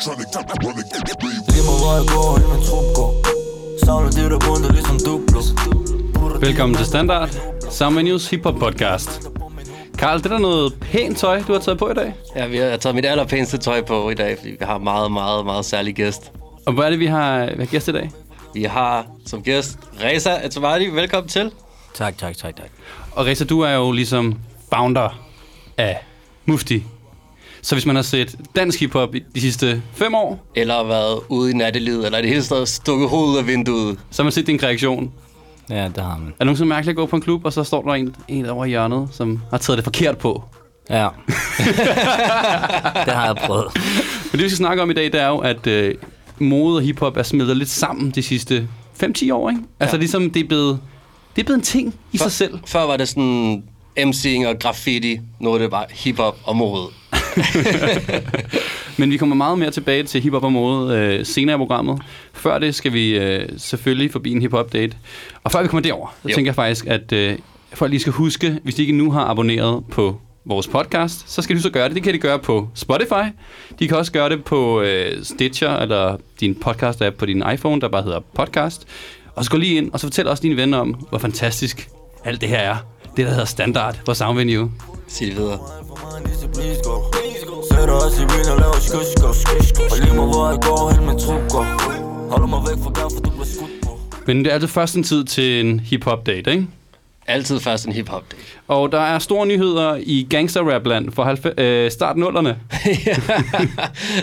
Lige mig hvor jeg går, hele min trup går Savner det der bundet ligesom duplo Velkommen til Standard, Summer News Hip Hop Podcast. Karl, det er der noget pænt tøj, du har taget på i dag. Ja, vi har taget mit allerpæneste tøj på i dag, fordi vi har meget, meget, meget særlig gæst. Og hvor er det, vi har, vi har gæst i dag? Vi har som gæst Reza Atamadi. Velkommen til. Tak, tak, tak, tak. Og Reza, du er jo ligesom founder af Mufti. Så hvis man har set dansk hiphop i de sidste fem år, Eller været ude i nattelivet, eller i det hele taget stukket hovedet af vinduet. så har man set din kreation. Ja, det har man. Er det nogensinde mærkeligt at gå på en klub, og så står der en, en over i hjørnet, som har taget det forkert på? Ja. det har jeg prøvet. Men det, vi skal snakke om i dag, det er jo, at øh, mode og hiphop er smeltet lidt sammen de sidste 5-10 år, ikke? Altså Ja. ligesom, det er blevet, det er blevet en ting i sig selv. Før var det sådan MC'ing og graffiti. Nu er det bare hiphop og mode. Men vi kommer meget mere tilbage til hiphop og mode øh, senere i programmet. Før det skal vi øh, selvfølgelig forbi en hip-hop-date. Og før vi kommer derover, så Jo. tænker jeg faktisk, at øh, folk lige skal huske, hvis de ikke nu har abonneret på vores podcast, så skal huske at gøre det. Det kan de gøre på Spotify. De kan også gøre det på øh, Stitcher, eller din podcast-app på din iPhone, der bare hedder podcast. Og så gå lige ind, og så fortæl også dine venner om, hvor fantastisk alt det her er. Det, der hedder Standard på Soundvenue. Sig det videre. For mig Sætter os i bilen og laver skusko Og lige mig hvor jeg går, hen med trukker Holder mig væk fra gaffer, du bliver skudt på. Men det er altså først en tid til en hip-hop-date, ikke? Altid først en hiphop day. Og der er store nyheder i gangster-rap-land for halv- øh, start nullerne.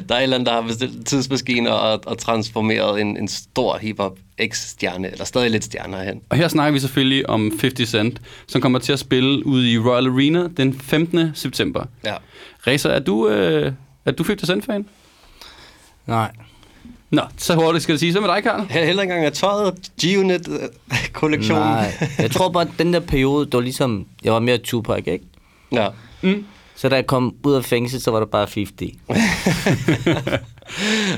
der er et eller andet, der har bestilt en tidsmaskine og, og transformeret en, en stor hiphop X-stjerne, eller stadig lidt stjerner hen. Og her snakker vi selvfølgelig om 50 Cent, som kommer til at spille ude i Royal Arena den 15. september. Ja. Reza, er du, øh, er du 50 Cent-fan? Nej. Nå, så hurtigt skal det sige. Så med dig, Karl. He- Heller ikke engang af tøjet, G-Unit-kollektionen. Nej. Jeg tror bare, at den der periode, det var ligesom... Jeg var mere Tupac, ikke? Ja. Mm. Så da jeg kom ud af fængsel, så var det bare 50.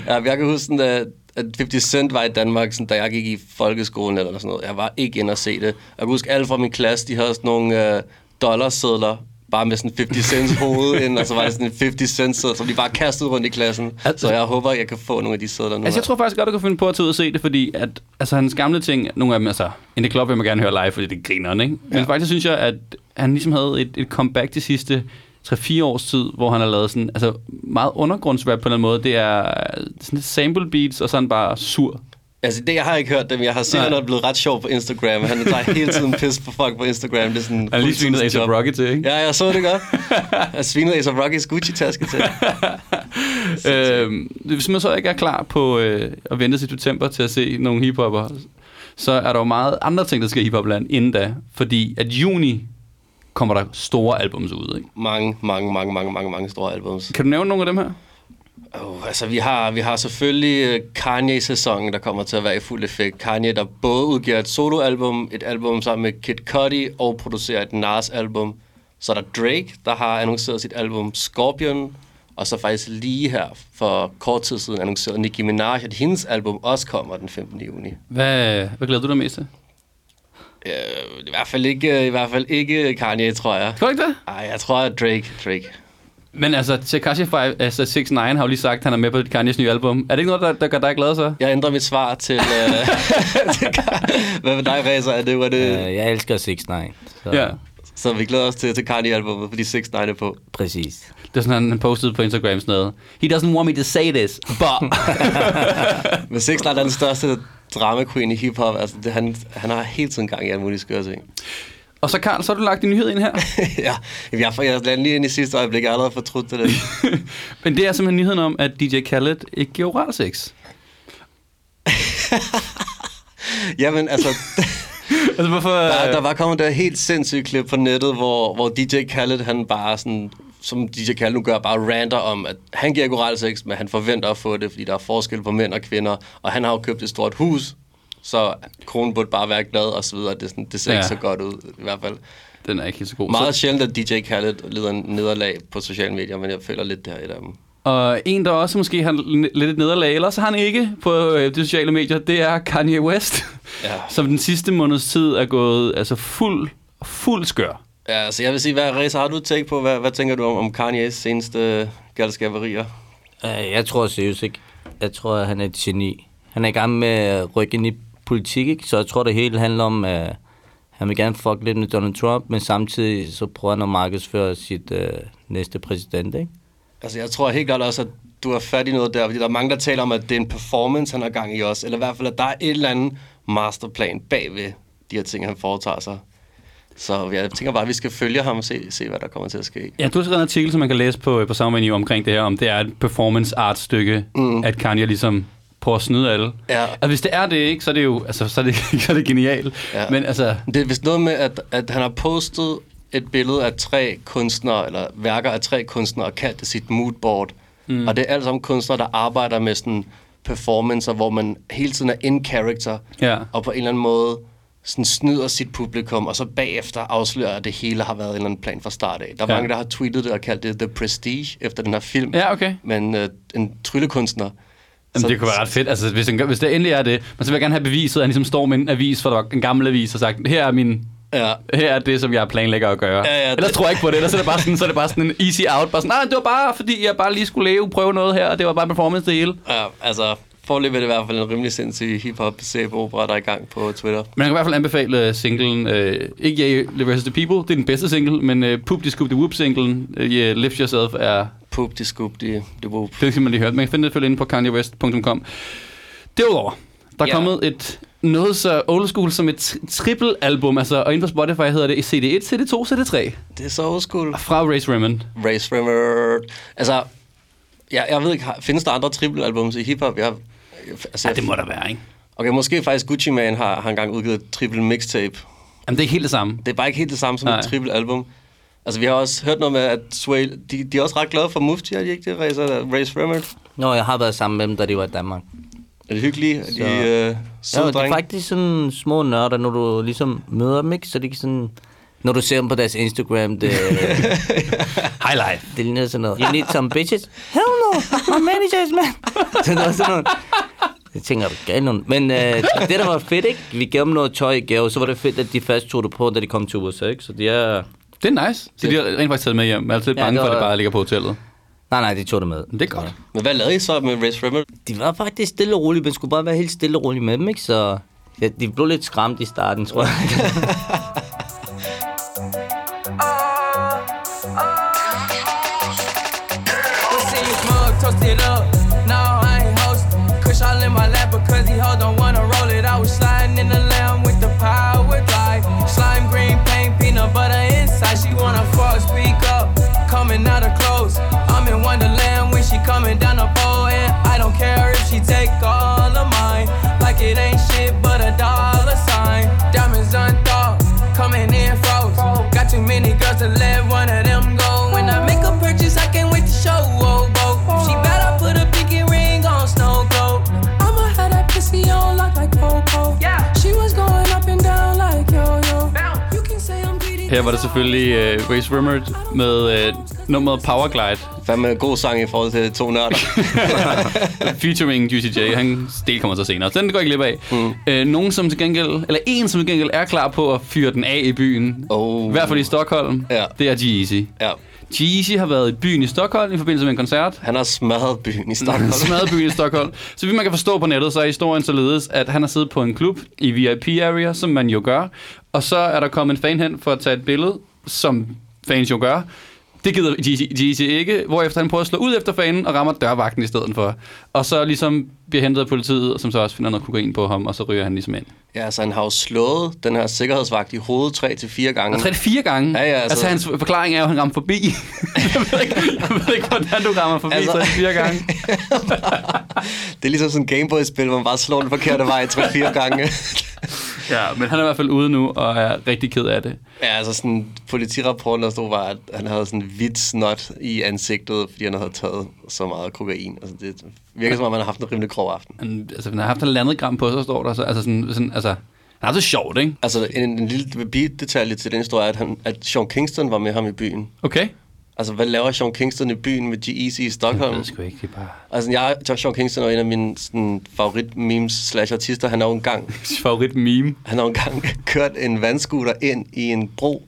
ja, jeg kan huske, sådan, at at 50 Cent var i Danmark, sådan, da jeg gik i folkeskolen eller sådan noget. Jeg var ikke inde og se det. Jeg kan huske, alle fra min klasse, de havde sådan nogle øh, dollarsedler, bare med sådan 50 cents hoved ind, og så var det sådan en 50 cents seddel, som de bare kastede rundt i klassen. Altså- Så jeg håber, jeg kan få nogle af de sædler nu. Altså, jeg tror faktisk godt, du kan finde på at tage ud og se det, fordi at, altså, hans gamle ting, nogle af dem, altså, In The Club vil man gerne høre live, fordi det griner ikke? Men Ja. faktisk synes jeg, at han ligesom havde et, et comeback de sidste 3-4 års tid, hvor han har lavet sådan, altså, meget undergrundsrap på en eller anden måde. Det er sådan lidt sample beats, og sådan bare sur. Altså, det, jeg har ikke hørt dem. Jeg har set, at han er blevet ret sjov på Instagram. Han tager hele tiden pis på folk på Instagram. Det er sådan Han lige svinet Ace fuldtidsjob. Rocky til, ikke? Ja, jeg så det godt. Jeg svinede Ace Rocky's Gucci-taske til. Øhm, hvis man så ikke er klar på øh, at vente til september til at se nogle hiphopper, så er der jo meget andre ting, der skal i hiphopland inden da. Fordi at juni kommer der store albums ud, ikke? Mange, mange, mange, mange, mange, mange store albums. Kan du nævne nogle af dem her? Oh, altså, vi har, vi har selvfølgelig øh, Kanye-sæsonen, der kommer til at være i fuld effekt. Kanye, der både udgiver et soloalbum, et album sammen med Kid Cudi, og producerer et Nas-album. Så er der Drake, der har annonceret sit album Scorpion, og så faktisk lige her for kort tid siden annonceret Nicki Minaj, at hendes album også kommer den 15. juni. Hvad, hvad glæder du dig mest til? Øh, i, hvert fald ikke, I hvert fald ikke Kanye, tror jeg. Kan du ikke det? Ej, jeg tror, at Drake. Drake. Men altså, Tekashi 5, altså 6 9 har jo lige sagt, at han er med på Kanye's nye album. Er det ikke noget, der, der gør dig glad så? Jeg ændrer mit svar til... Øh, til Hvad med dig, Reza? Er det, var det, Uh, jeg elsker 6 9 så Ja. Så vi glæder os til, til Kanye-albumet, fordi 6 9 er på. præcis. Det er sådan, han, han postede på Instagram sådan noget. He doesn't want me to say this, but... Men 6 9 er den største drama queen i hiphop. Altså, det, han, han har hele tiden gang i alle mulige skøre ting. Og så Karl, så har du lagt en nyhed ind her. ja, jeg, jeg landede lige ind i sidste øjeblik. Jeg har allerede fortrudt det. Men det er simpelthen nyheden om, at DJ Khaled ikke giver oral sex. Jamen, altså... altså, hvorfor... Der, der var kommet der helt sindssygt klip på nettet, hvor, hvor DJ Khaled, han bare sådan, som DJ Khaled nu gør, bare ranter om, at han giver ikke oral sex, men han forventer at få det, fordi der er forskel på mænd og kvinder, og han har jo købt et stort hus, så kronen burde bare være glad og så videre. Det, er sådan, det ser Ja. ikke så godt ud, i hvert fald. Den er ikke helt så god. Meget Så, sjældent, at DJ Khaled lider en nederlag på sociale medier, men jeg føler lidt, det her et af dem. og en, der også måske har lidt et nederlag, eller så har han ikke på øh, de sociale medier, det er Kanye West, Ja. som den sidste måneds tid er gået altså fuld, fuld skør. Ja, så jeg vil sige, hvad, Reza, har du tænkt på, hvad, hvad tænker du om, om Kanye's seneste galskaberier? Øh, Jeg tror seriøst ikke. Jeg tror, at han er et geni. Han er i gang med at rykke ind i politik, ikke? så jeg tror, det hele handler om, at han vil gerne fuck lidt med Donald Trump, men samtidig så prøver han at markedsføre sit øh, næste præsident, ikke? Altså, jeg tror helt klart også, at du har fat i noget der, fordi der er mange, der taler om, at det er en performance, han har gang i også, eller i hvert fald, at der er et eller andet masterplan bagved de her ting, han foretager sig. Så jeg tænker bare, at vi skal følge ham og se, se hvad der kommer til at ske. Ja, du har skrevet en artikel, som man kan læse på, på Soundvenue omkring det her, om det er et performance art stykke, mm. at Kanye ligesom prøver at snyde alle. Ja. Altså, hvis det er det, ikke, så er det jo altså, så er det, så er det genialt. Ja. Men altså, Det er vist noget med, at, at han har postet et billede af tre kunstnere, eller værker af tre kunstnere, og kaldt det sit moodboard. Mm. Og det er alle sammen kunstnere, der arbejder med sådan performancer, hvor man hele tiden er in character, Ja. og på en eller anden måde sådan snyder sit publikum, og så bagefter afslører, at det hele har været en eller anden plan fra start af. Der er ja. mange, der har tweetet det og kaldt det The Prestige, efter den her film. Ja, okay. Men øh, en tryllekunstner. Jamen, det kunne være ret fedt. Altså, hvis, gør- hvis det endelig er det, men så vil jeg gerne have beviset, at han ligesom står med en avis, for der var en gammel avis, og sagt, her er min Ja. her er det, som jeg planlægger at gøre. Ja, ja, Ellers det- tror jeg ikke på det. Ellers er det bare sådan, så er det bare sådan en easy out. Bare sådan, nej, det var bare, fordi jeg bare lige skulle leve, prøve noget her, og det var bare en performance det hele. Ja, altså, forløbet er det i hvert fald en rimelig sindssyg hip-hop opera der er i gang på Twitter. Men jeg kan i hvert fald anbefale øh, singlen, øh, ikke Yeah, vs. The People, det er den bedste single, men øh, Poop The Scoop The Whoop singlen, øh, yeah, Lift Yourself, er, Poop, de scoop, de, de whoop. det skal man lige høre. Man kan finde det selvfølgelig inde på kanyewest.com. Derudover, der er Ja. kommet et noget så old school som et tri- triple album, altså, og inde på Spotify hedder det CD1, CD2, CD3, Det er så old school. fra Race Raymond. Race Rimmer. Altså, jeg, jeg ved ikke, findes der andre triple-albums i hiphop? Jeg, altså, Ja, det må der være, ikke? Okay, måske faktisk Gucci Mane har, har engang udgivet et triple mixtape. Jamen, det er ikke helt det samme. Det er bare ikke helt det samme som Nej. et triple album. Altså, vi har også hørt noget med, at Sway, de, de er også ret glade for Mufti, er de ikke det, Race, Race Rimmer? Nå, jeg har været sammen med dem, da de var i Danmark. Er det hyggelige? Er de Så- øh, Ja, søde det er faktisk sådan små nørder, når du ligesom møder dem, ikke? Så det er sådan... Når du ser dem på deres Instagram, det, High life. det ligner sådan noget. You need some bitches? Hell no, my managers, man. Så det var sådan noget. Jeg tænker, er du nogen? Men øh, det, der var fedt, ikke? Vi gav dem noget tøj i gave, så var det fedt, at de først tog det på, da de kom til USA, ikke? Så de er... Det er nice. Så de har rent faktisk taget med hjem. Jeg er altid lidt Ja, bange det for, at det var- bare ligger på hotellet. Nej, nej, de tog det med. Det er godt. Men hvad lavede I så med Race Rimmer? De var faktisk stille og rolige, men skulle bare være helt stille og rolige med dem, ikke? Så ja, de blev lidt skræmt i starten, tror jeg. coming down the pole. And I don't care if she take all of mine. Like it ain't shit but a dollar sign. Diamonds unthought, coming in froze. Got too many girls to let one of them go. When I make a purchase, I can't wait to show. Oh, oh. She bet I put a pinky ring on snow globe. I'ma have that pussy on lock like Coco. Yeah. She was going up and down like yo yo. You can say I'm greedy. Her var det selvfølgelig uh, Race Rimmer med uh, nummeret Powerglide, Hvad med god sang i forhold til to nørder? featuring Juicy J. Han del kommer så senere, så den går jeg ikke glip af. Mm. Uh, nogen som til gengæld, eller en som til gengæld er klar på at fyre den af i byen, Oh. i hvert fald i Stockholm, Ja. det er G-Eazy. Ja. G-Eazy har været i byen i Stockholm i forbindelse med en koncert. Han har smadret byen i Stockholm. Smadret byen i Stockholm. Så vidt man kan forstå på nettet, så er historien således, at han har siddet på en klub i VIP-area, som man jo gør. Og så er der kommet en fan hen for at tage et billede, som fans jo gør. Det gider Jeezy ikke, hvorefter han prøver at slå ud efter fanen og rammer dørvagten i stedet for. Og så ligesom bliver hentet af politiet, som så også finder noget kokain på ham, og så ryger han ligesom ind. Ja, altså han har jo slået den her sikkerhedsvagt i hovedet tre til fire gange. Tre fire gange. Ja, ja, altså, altså- hans forklaring er jo, at han rammer forbi. jeg, ved ikke, jeg ved ikke, hvordan du rammer forbi altså... Tre fire gange. Det er ligesom sådan en Gameboy-spil, hvor man bare slår den forkerte vej tre fire gange. Ja, men han er i hvert fald ude nu, og er rigtig ked af det. ja, altså sådan politirapporten, der stod, var, at han havde sådan hvidt snot i ansigtet, fordi han havde taget så meget kokain. Altså det virker som om, han har haft en rimelig grov aften. Han, altså, han har haft en landet gram på sig, står der. Så, altså, sådan, sådan, altså, han haft det sjovt, ikke? Altså en, en lille bidetalje til den historie, er, at, han, at Sean Kingston var med ham i byen. Okay. Altså, hvad laver Sean Kingston i byen med G-Eazy i Stockholm? Ved sgu ikke, det bare... Altså, jeg, Sean Kingston er en af mine sådan, favorit memes slash artister. Han har jo engang, Favorit meme. han har jo engang kørt en vandscooter ind i en bro.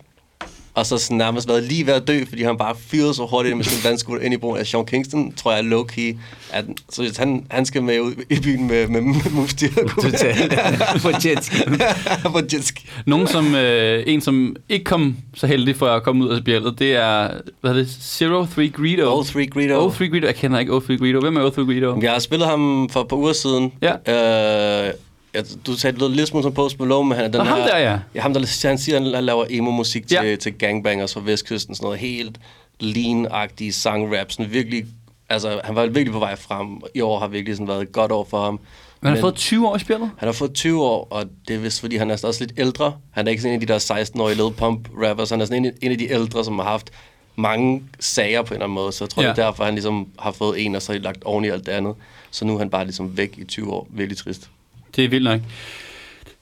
Og så sådan nærmest været lige ved at dø, fordi han bare fyrede så hurtigt med sin vandskuter ind i broen. Altså, Sean Kingston, tror jeg, er low-key. At, så han, han skal med ud i byen med, med Moose Diego. Totalt. På jetski. på jetski. Nogen som, øh, en som ikke kom så heldig for at komme ud af bjældet, det er, hvad hedder det, Zero Three Greedo. All Three Greedo. O3 Greedo, jeg kender ikke O3 Greedo. Hvem er O3 Greedo? Jeg har spillet ham for et par uger siden. Ja. Øh, jeg, du sagde, det lød lidt som Post Malone, men han er den ham her... der, ja. ja. ham der, han siger, han laver emo-musik til, Ja. ja. til gangbangers fra Vestkysten, sådan noget helt lean-agtige sangrap, sådan virkelig... Altså, han var virkelig på vej frem. I år har virkelig sådan været et godt år for ham. Men han har fået 20 år i spjældet. Han har fået 20 år, og det er vist, fordi han er også lidt ældre. Han er ikke sådan en af de der 16-årige Lil Pump rappers. Han er sådan en, en af de ældre, som har haft mange sager på en eller anden måde. Så jeg tror, Ja. ja. det er derfor, han ligesom har fået en, og så lagt oven i alt det andet. Så nu er han bare ligesom væk i 20 år. Virkelig trist. Det er vildt nok.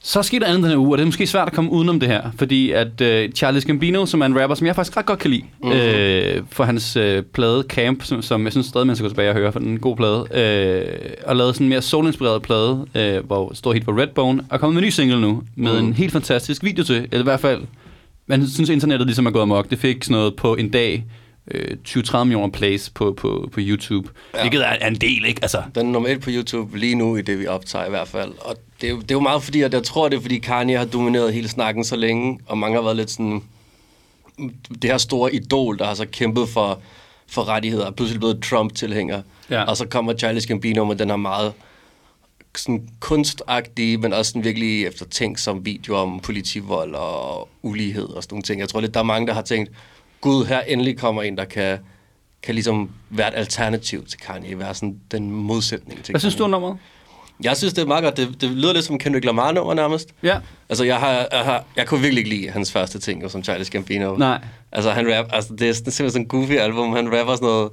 Så skete der andet den her uge, og det er måske svært at komme udenom det her, fordi at øh, Charles Gambino, som er en rapper, som jeg faktisk ret godt kan lide, mm-hmm. øh, for hans øh, plade Camp, som, som jeg synes stadig, man skal gå tilbage og høre, for den er en god plade, øh, og lavet sådan en mere soul-inspireret plade, øh, hvor stor hit på Redbone, og kommet med en ny single nu, med mm. en helt fantastisk video til, eller i hvert fald, man synes internettet ligesom er gået amok. Det fik sådan noget på en dag, øh, 20-30 millioner plays på, på, på YouTube, ja. Hvilket er, er en del, ikke? Altså, Den er et på YouTube lige nu, i det vi optager i hvert fald. Og det er, jo, det er jo meget fordi, at jeg tror, det er fordi Kanye har domineret hele snakken så længe, og mange har været lidt sådan... Det her store idol, der har så kæmpet for, for rettigheder, er pludselig blevet Trump-tilhænger. Ja. Og så kommer Charlie Gambino med den her meget sådan kunstagtige, men også sådan virkelig eftertænksom video om politivold og ulighed og sådan nogle ting. Jeg tror lidt, der er mange, der har tænkt, gud, her endelig kommer en, der kan, kan ligesom være et alternativ til Kanye, være sådan den modsætning til hvad synes du om nummeret? Jeg synes, det er meget godt. Det, det lyder lidt som Kendrick Lamar-nummer nærmest. Ja. Altså, jeg, har, jeg, har, jeg kunne virkelig ikke lide hans første ting, som Charles Gambino. Nej. Altså, han rap, altså, det er simpelthen sådan en goofy album. Han rapper sådan noget,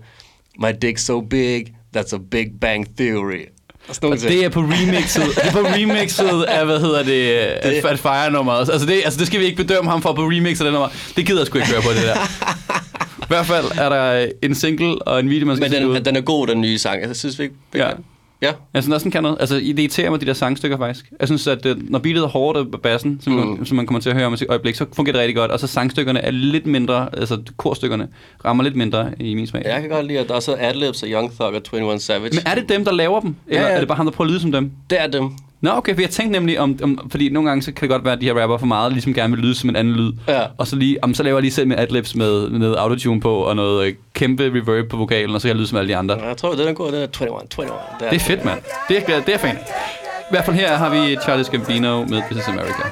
My dick's so big, that's a big bang theory. Og det er på remixet. det er på remixet af, hvad hedder det, det... at fire nummeret. Altså det, altså det skal vi ikke bedømme ham for på remixet af det nummer. Det gider jeg sgu ikke høre på det der. I hvert fald er der en single og en video, man skal Men se ud. den, den er god, den nye sang. Jeg synes vi ikke... Ja. Ja. Jeg synes også, den kan noget. Altså, det irriterer mig, de der sangstykker faktisk. Jeg synes, at øh, når beatet er hårdt og bassen, som, mm. som man kommer til at høre om et øjeblik, så fungerer det rigtig godt. Og så sangstykkerne er lidt mindre, altså korstykkerne rammer lidt mindre i min smag. Jeg kan godt lide, at der er så adlibs af Young Thug og 21 Savage. Men er det dem, der laver dem? Eller Ja, ja. er det bare ham, der prøver at lyde som dem? Det er dem. Nå, okay, for jeg tænkte nemlig om, om, fordi nogle gange så kan det godt være, at de her rapper for meget ligesom gerne vil lyde som en anden lyd. Ja. Og så, lige, om, så laver jeg lige selv med adlibs med, med noget autotune på, og noget øh, kæmpe reverb på vokalen, og så kan jeg lyde som alle de andre. Jeg tror, den er god. Den er 21, 21. Det er fedt, mand. Det er, det er fan. I hvert fald her har vi Charles Gambino med This is America.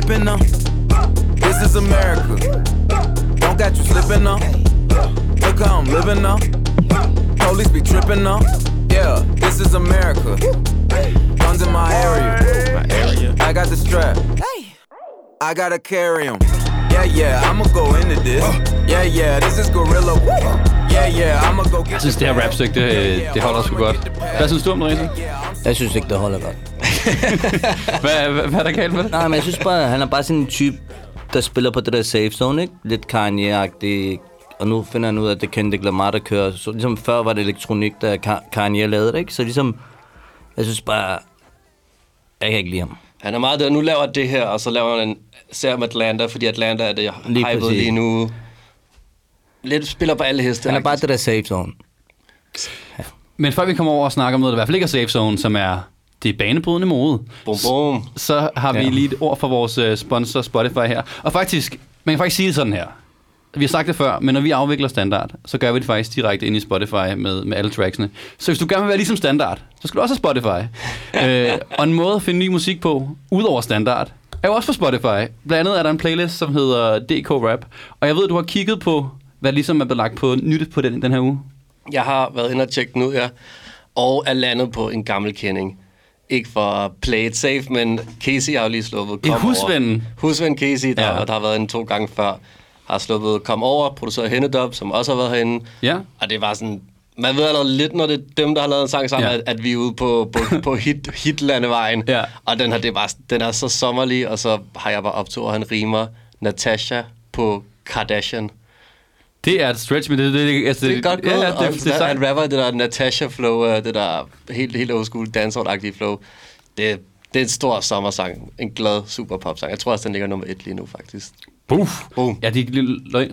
Whipping now. This is America. Don't got you slipping now. Look how I'm living now. Police be tripping now. Yeah, this is America. Guns in my area. My area. I got the strap. I gotta carry him. Yeah, yeah, I'ma go into this. Yeah, yeah, this is Gorilla. Yeah, yeah, I'ma go get Jeg synes, det her rapstykke, det, øh, det holder sgu godt. Hvad synes du om det, Reza? Jeg synes ikke, det holder godt. Hvad, hvad, hvad er der galt med det? Nej, men jeg synes bare, han er bare sådan en type, der spiller på det der safe zone, ikke? Lidt Kanye-agtig. Og nu finder han ud af, at det Kendrick Lamar, der kører. Så ligesom før var det elektronik, Ka- Kanye lavede det, ikke? Så ligesom, jeg synes bare, jeg kan ikke lide ham. Han er meget der. Nu laver det her, og så laver han en serie om Atlanta, fordi Atlanta er det Lige lige nu. Lidt spiller på alle heste. Han er bare det der safe zone. Men før vi kommer over og snakker om noget, der i hvert fald ikke er safe zone, som er det banebrydende mode, Bum, bum. så har vi Ja. lige et ord for vores øh, sponsor Spotify her. Og faktisk, man kan faktisk sige det sådan her. vi har sagt det før, men når vi afvikler standard, så gør vi det faktisk direkte ind i Spotify med, med alle tracksene. Så hvis du gerne vil være ligesom standard, så skal du også have Spotify. øh, og en måde at finde ny musik på, udover standard, er jo også på Spotify. Blandt andet er der en playlist, som hedder DK Rap. Og jeg ved, du har kigget på, hvad ligesom er blevet lagt på nyt på den, den her uge. Jeg har været inde og tjekke den ud, ja. Og er landet på en gammel kending. Ikke for at play it safe, men Casey har jo lige sluppet En Kom husven. Over. Husven Casey, der, Ja. der har været inde to gange før, har sluppet Kom Over, produceret Hennedop, som også har været herinde. Ja. Og det var sådan... Man ved allerede lidt, når det er dem, der har lavet en sang sammen, Ja. at, at vi er ude på, på, på hit, hitlandevejen. Ja. Og den her, det er bare, den er så sommerlig, og så har jeg bare optog, og han rimer Natasha på Kardashian. Det er et stretch, men det, det, det, altså, Det er godt gået, Ja, det, det, det, er han rapper det der Natasha-flow, øh, det der helt, helt old school dancehall-agtige flow. Det, det er en stor sommersang. En glad super pop-sang. Jeg tror også, den ligger nummer et lige nu, faktisk. Puff. Boom. Ja, de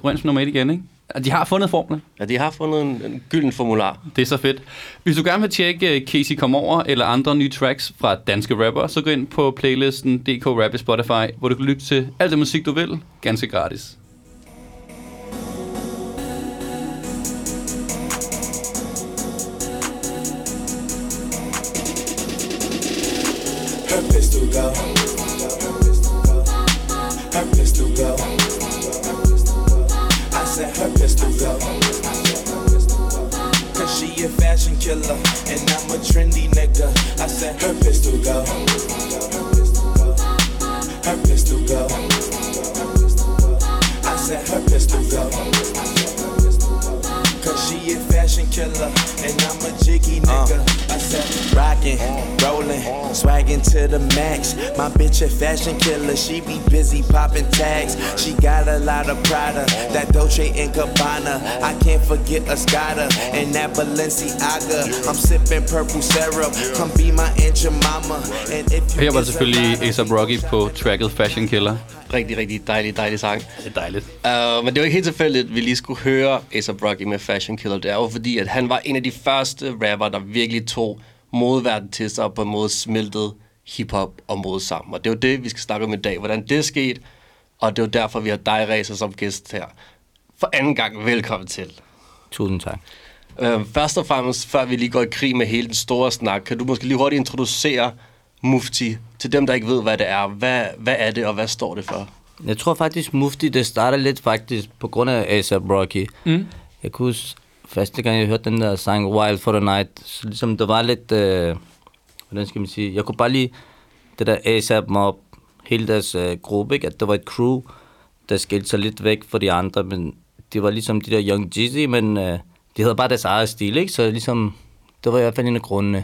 røns nummer et igen, ikke? De har fundet formlen. Ja, de har fundet en, en gylden formular. Det er så fedt. Hvis du gerne vil tjekke øh, Casey Kom Over eller andre nye tracks fra danske rapper, så gå ind på playlisten DK Rap i Spotify, hvor du kan lytte til alt det musik, du vil, ganske gratis. Pistol go. Her pistol go. I said her pistol go. Cause she a fashion killer and I'm a trendy nigga. I said her pistol go. Her pistol go. I said her pistol go. Cause she a fashion killer and I'm a jiggy nigga. I said rockin', rollin', swaggin' to the max. My bitch a fashion killer, she be busy poppin' tags. She got a lot of Prada, that Dolce and Gabbana. I can't forget Escada and that Balenciaga. I'm sippin' purple syrup, come be my Aunt mama. And if you Her var det kiss selvfølgelig her A$AP Rocky på tracket Fashion Killer. Rigtig, rigtig dejlig, dejlig sang. Det er dejligt. Uh, men det var ikke helt tilfældigt, at vi lige skulle høre A$AP Rocky med Fashion Killer. Det er jo fordi, at han var en af de første rapper, der virkelig tog modverden til sig og på en måde smeltede hiphop og mode sammen. Og det er jo det, vi skal snakke om i dag. Hvordan det skete, og det er jo derfor, vi har dig, Racer, som gæst her. For anden gang, velkommen til. Tusind tak. Uh, først og fremmest, før vi lige går i krig med hele den store snak, kan du måske lige hurtigt introducere Mufti til dem, der ikke ved, hvad det er. Hvad, hvad er det, og hvad står det for? Jeg tror faktisk, Mufti, det startede lidt faktisk på grund af A$AP Rocky. Mm. Jeg kunne huske, første gang jeg hørte den der sang Wild for the Night, så ligesom det var lidt, øh, hvordan skal man sige, jeg kunne bare lige det der ASAP Mob, hele deres øh, gruppe, ikke? at det var et crew, der skilte sig lidt væk fra de andre, men det var ligesom de der Young Jeezy, men øh, de havde bare deres eget stil, ikke? så ligesom, det var i hvert fald en af grundene.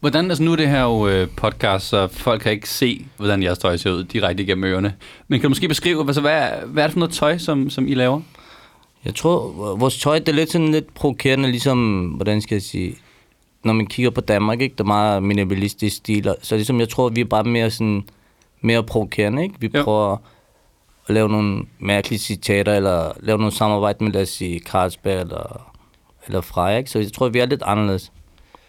Hvordan, altså nu er det her jo øh, podcast, så folk kan ikke se, hvordan jeres tøj ser ud direkte igennem ørerne. Men kan du måske beskrive, altså, hvad, hvad er det for noget tøj, som, som I laver? Jeg tror, vores tøj, det er lidt sådan lidt provokerende, ligesom, hvordan skal jeg sige, når man kigger på Danmark, ikke, der er meget minimalistisk stil, så ligesom, jeg tror, vi er bare mere sådan, mere provokerende, ikke? Vi Jo. prøver at lave nogle mærkelige citater, eller lave nogle samarbejde med, lad os sige, Carlsberg eller, eller Freja, ikke? Så jeg tror, vi er lidt anderledes.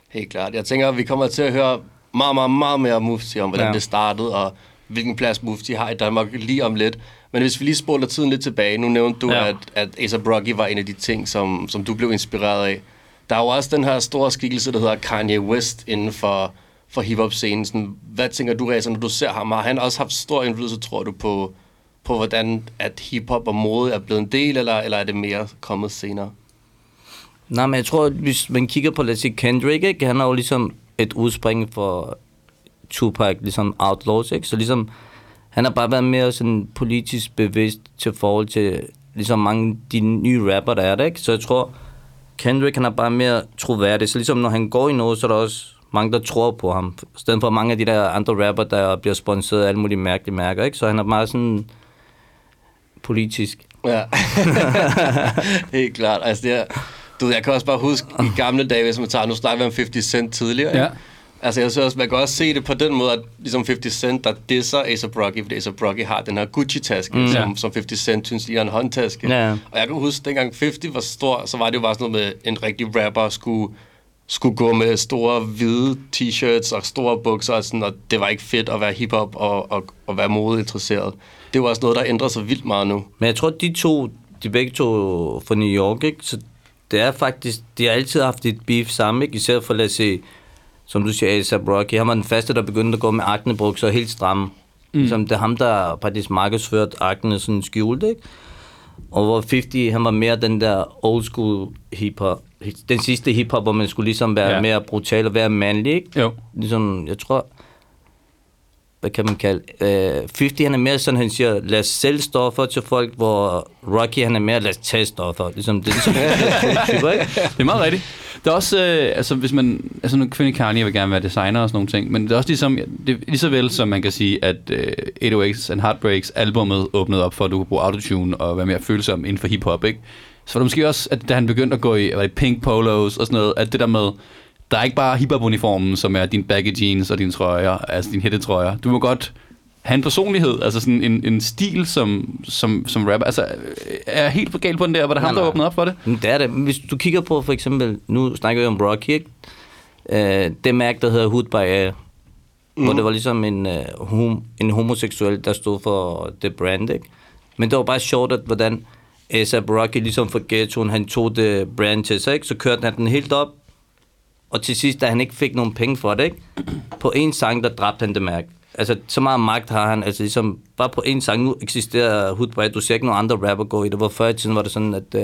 Helt klart. Jeg tænker, at vi kommer til at høre meget, meget, meget mere Mufti, om hvordan ja. det startede, og hvilken plads Mufti har i Danmark lige om lidt. Men hvis vi lige spoler tiden lidt tilbage, nu nævnte du, Ja. at, at A$AP Rocky var en af de ting, som, som du blev inspireret af. Der er jo også den her store skikkelse, der hedder Kanye West inden for, for hiphop-scenen. Hvad tænker du, Reza, når du ser ham? Har han også haft stor indflydelse, tror du, på, på hvordan at hiphop og mode er blevet en del, eller, eller er det mere kommet senere? Nej, men jeg tror, at hvis man kigger på, lad os sige, Kendrick, ikke? han er jo ligesom et udspring for Tupac, ligesom Outlaws, ikke? Så ligesom, han har bare været mere sådan politisk bevidst til forhold til ligesom mange af de nye rapper, der er der, ikke? Så jeg tror, Kendrick, han er bare mere troværdig. Så ligesom når han går i noget, så er der også mange, der tror på ham. I stedet for mange af de der andre rapper, der bliver sponsoreret af alle mulige mærkelige mærker, ikke? Så han er meget sådan politisk. Ja, helt klart. Altså, det er, du ved, jeg kan også bare huske i gamle dage, hvis man tager, nu snakker vi om 50 Cent tidligere, ikke? Altså, jeg synes også, man kan også se det på den måde, at ligesom 50 Cent, der disser A$AP Rocky, fordi A$AP Rocky har den her Gucci-taske, mm. Som, som 50 Cent synes er en håndtaske. Ja. Og jeg kan huske, dengang 50 var stor, så var det jo bare sådan noget med, en rigtig rapper skulle skulle gå med store hvide t-shirts og store bukser, og, sådan, og det var ikke fedt at være hiphop og, og, og være modeinteresseret. Det var også noget, der ændrer sig vildt meget nu. Men jeg tror, de to, de begge to fra New York, ikke? Så det er faktisk, de har altid haft et beef sammen, ikke? Især for, lad os se, som du siger, A$AP Rocky. Han var den første, der begyndte at gå med aknebukser helt stramme. Mm. Ligesom det er ham, der faktisk markedsført akne sådan skjult, ikke? Og hvor 50, han var mere den der old school hiphop. Den sidste hiphop, hvor man skulle ligesom være Ja. mere brutal og være mandlig, ikke? Jo. Ligesom, jeg tror, hvad kan man kalde, øh, 50 han er mere sådan, han siger, lad os sælge stoffer til folk, hvor Rocky han er mere, lad os tage stoffer. Ligesom, det er ligesom, ikke? Det er meget rigtigt. Det er også, øh, altså hvis man, altså nu kvinde Kanye vil gerne være designer og sådan nogle ting, men det er også ligesom, det er lige så vel som man kan sige, at øh, 808's and Heartbreaks albumet åbnede op for, at du kunne bruge autotune og være mere følsom inden for hiphop, ikke? Så var det måske også, at da han begyndte at gå i, hvad var det, pink polos og sådan noget, at det der med, der er ikke bare hiphop-uniformen, som er din baggy jeans og dine trøjer, altså dine hættetrøjer. Du må godt have en personlighed, altså sådan en, en stil som, som, som rapper. Altså, er jeg helt galt på den der, var det ham, der nej. åbnede op for det? Men det er det. Hvis du kigger på for eksempel, nu snakker vi om Rocky, ikke? Øh, det mærke, der hedder Hood by Air, mm. hvor det var ligesom en, øh, hom- en homoseksuel, der stod for det brand, ikke? Men det var bare sjovt, at hvordan A$AP Rocky ligesom for ghettoen, han tog det brand til sig, ikke? Så kørte han den helt op, og til sidst, da han ikke fik nogen penge for det, ikke? På en sang, der dræbte han det mærke. Altså, så meget magt har han, altså ligesom, bare på en sang, nu eksisterer Hood by Air, du ser ikke nogen andre rapper gå i det, hvor før i tiden var det sådan, at uh,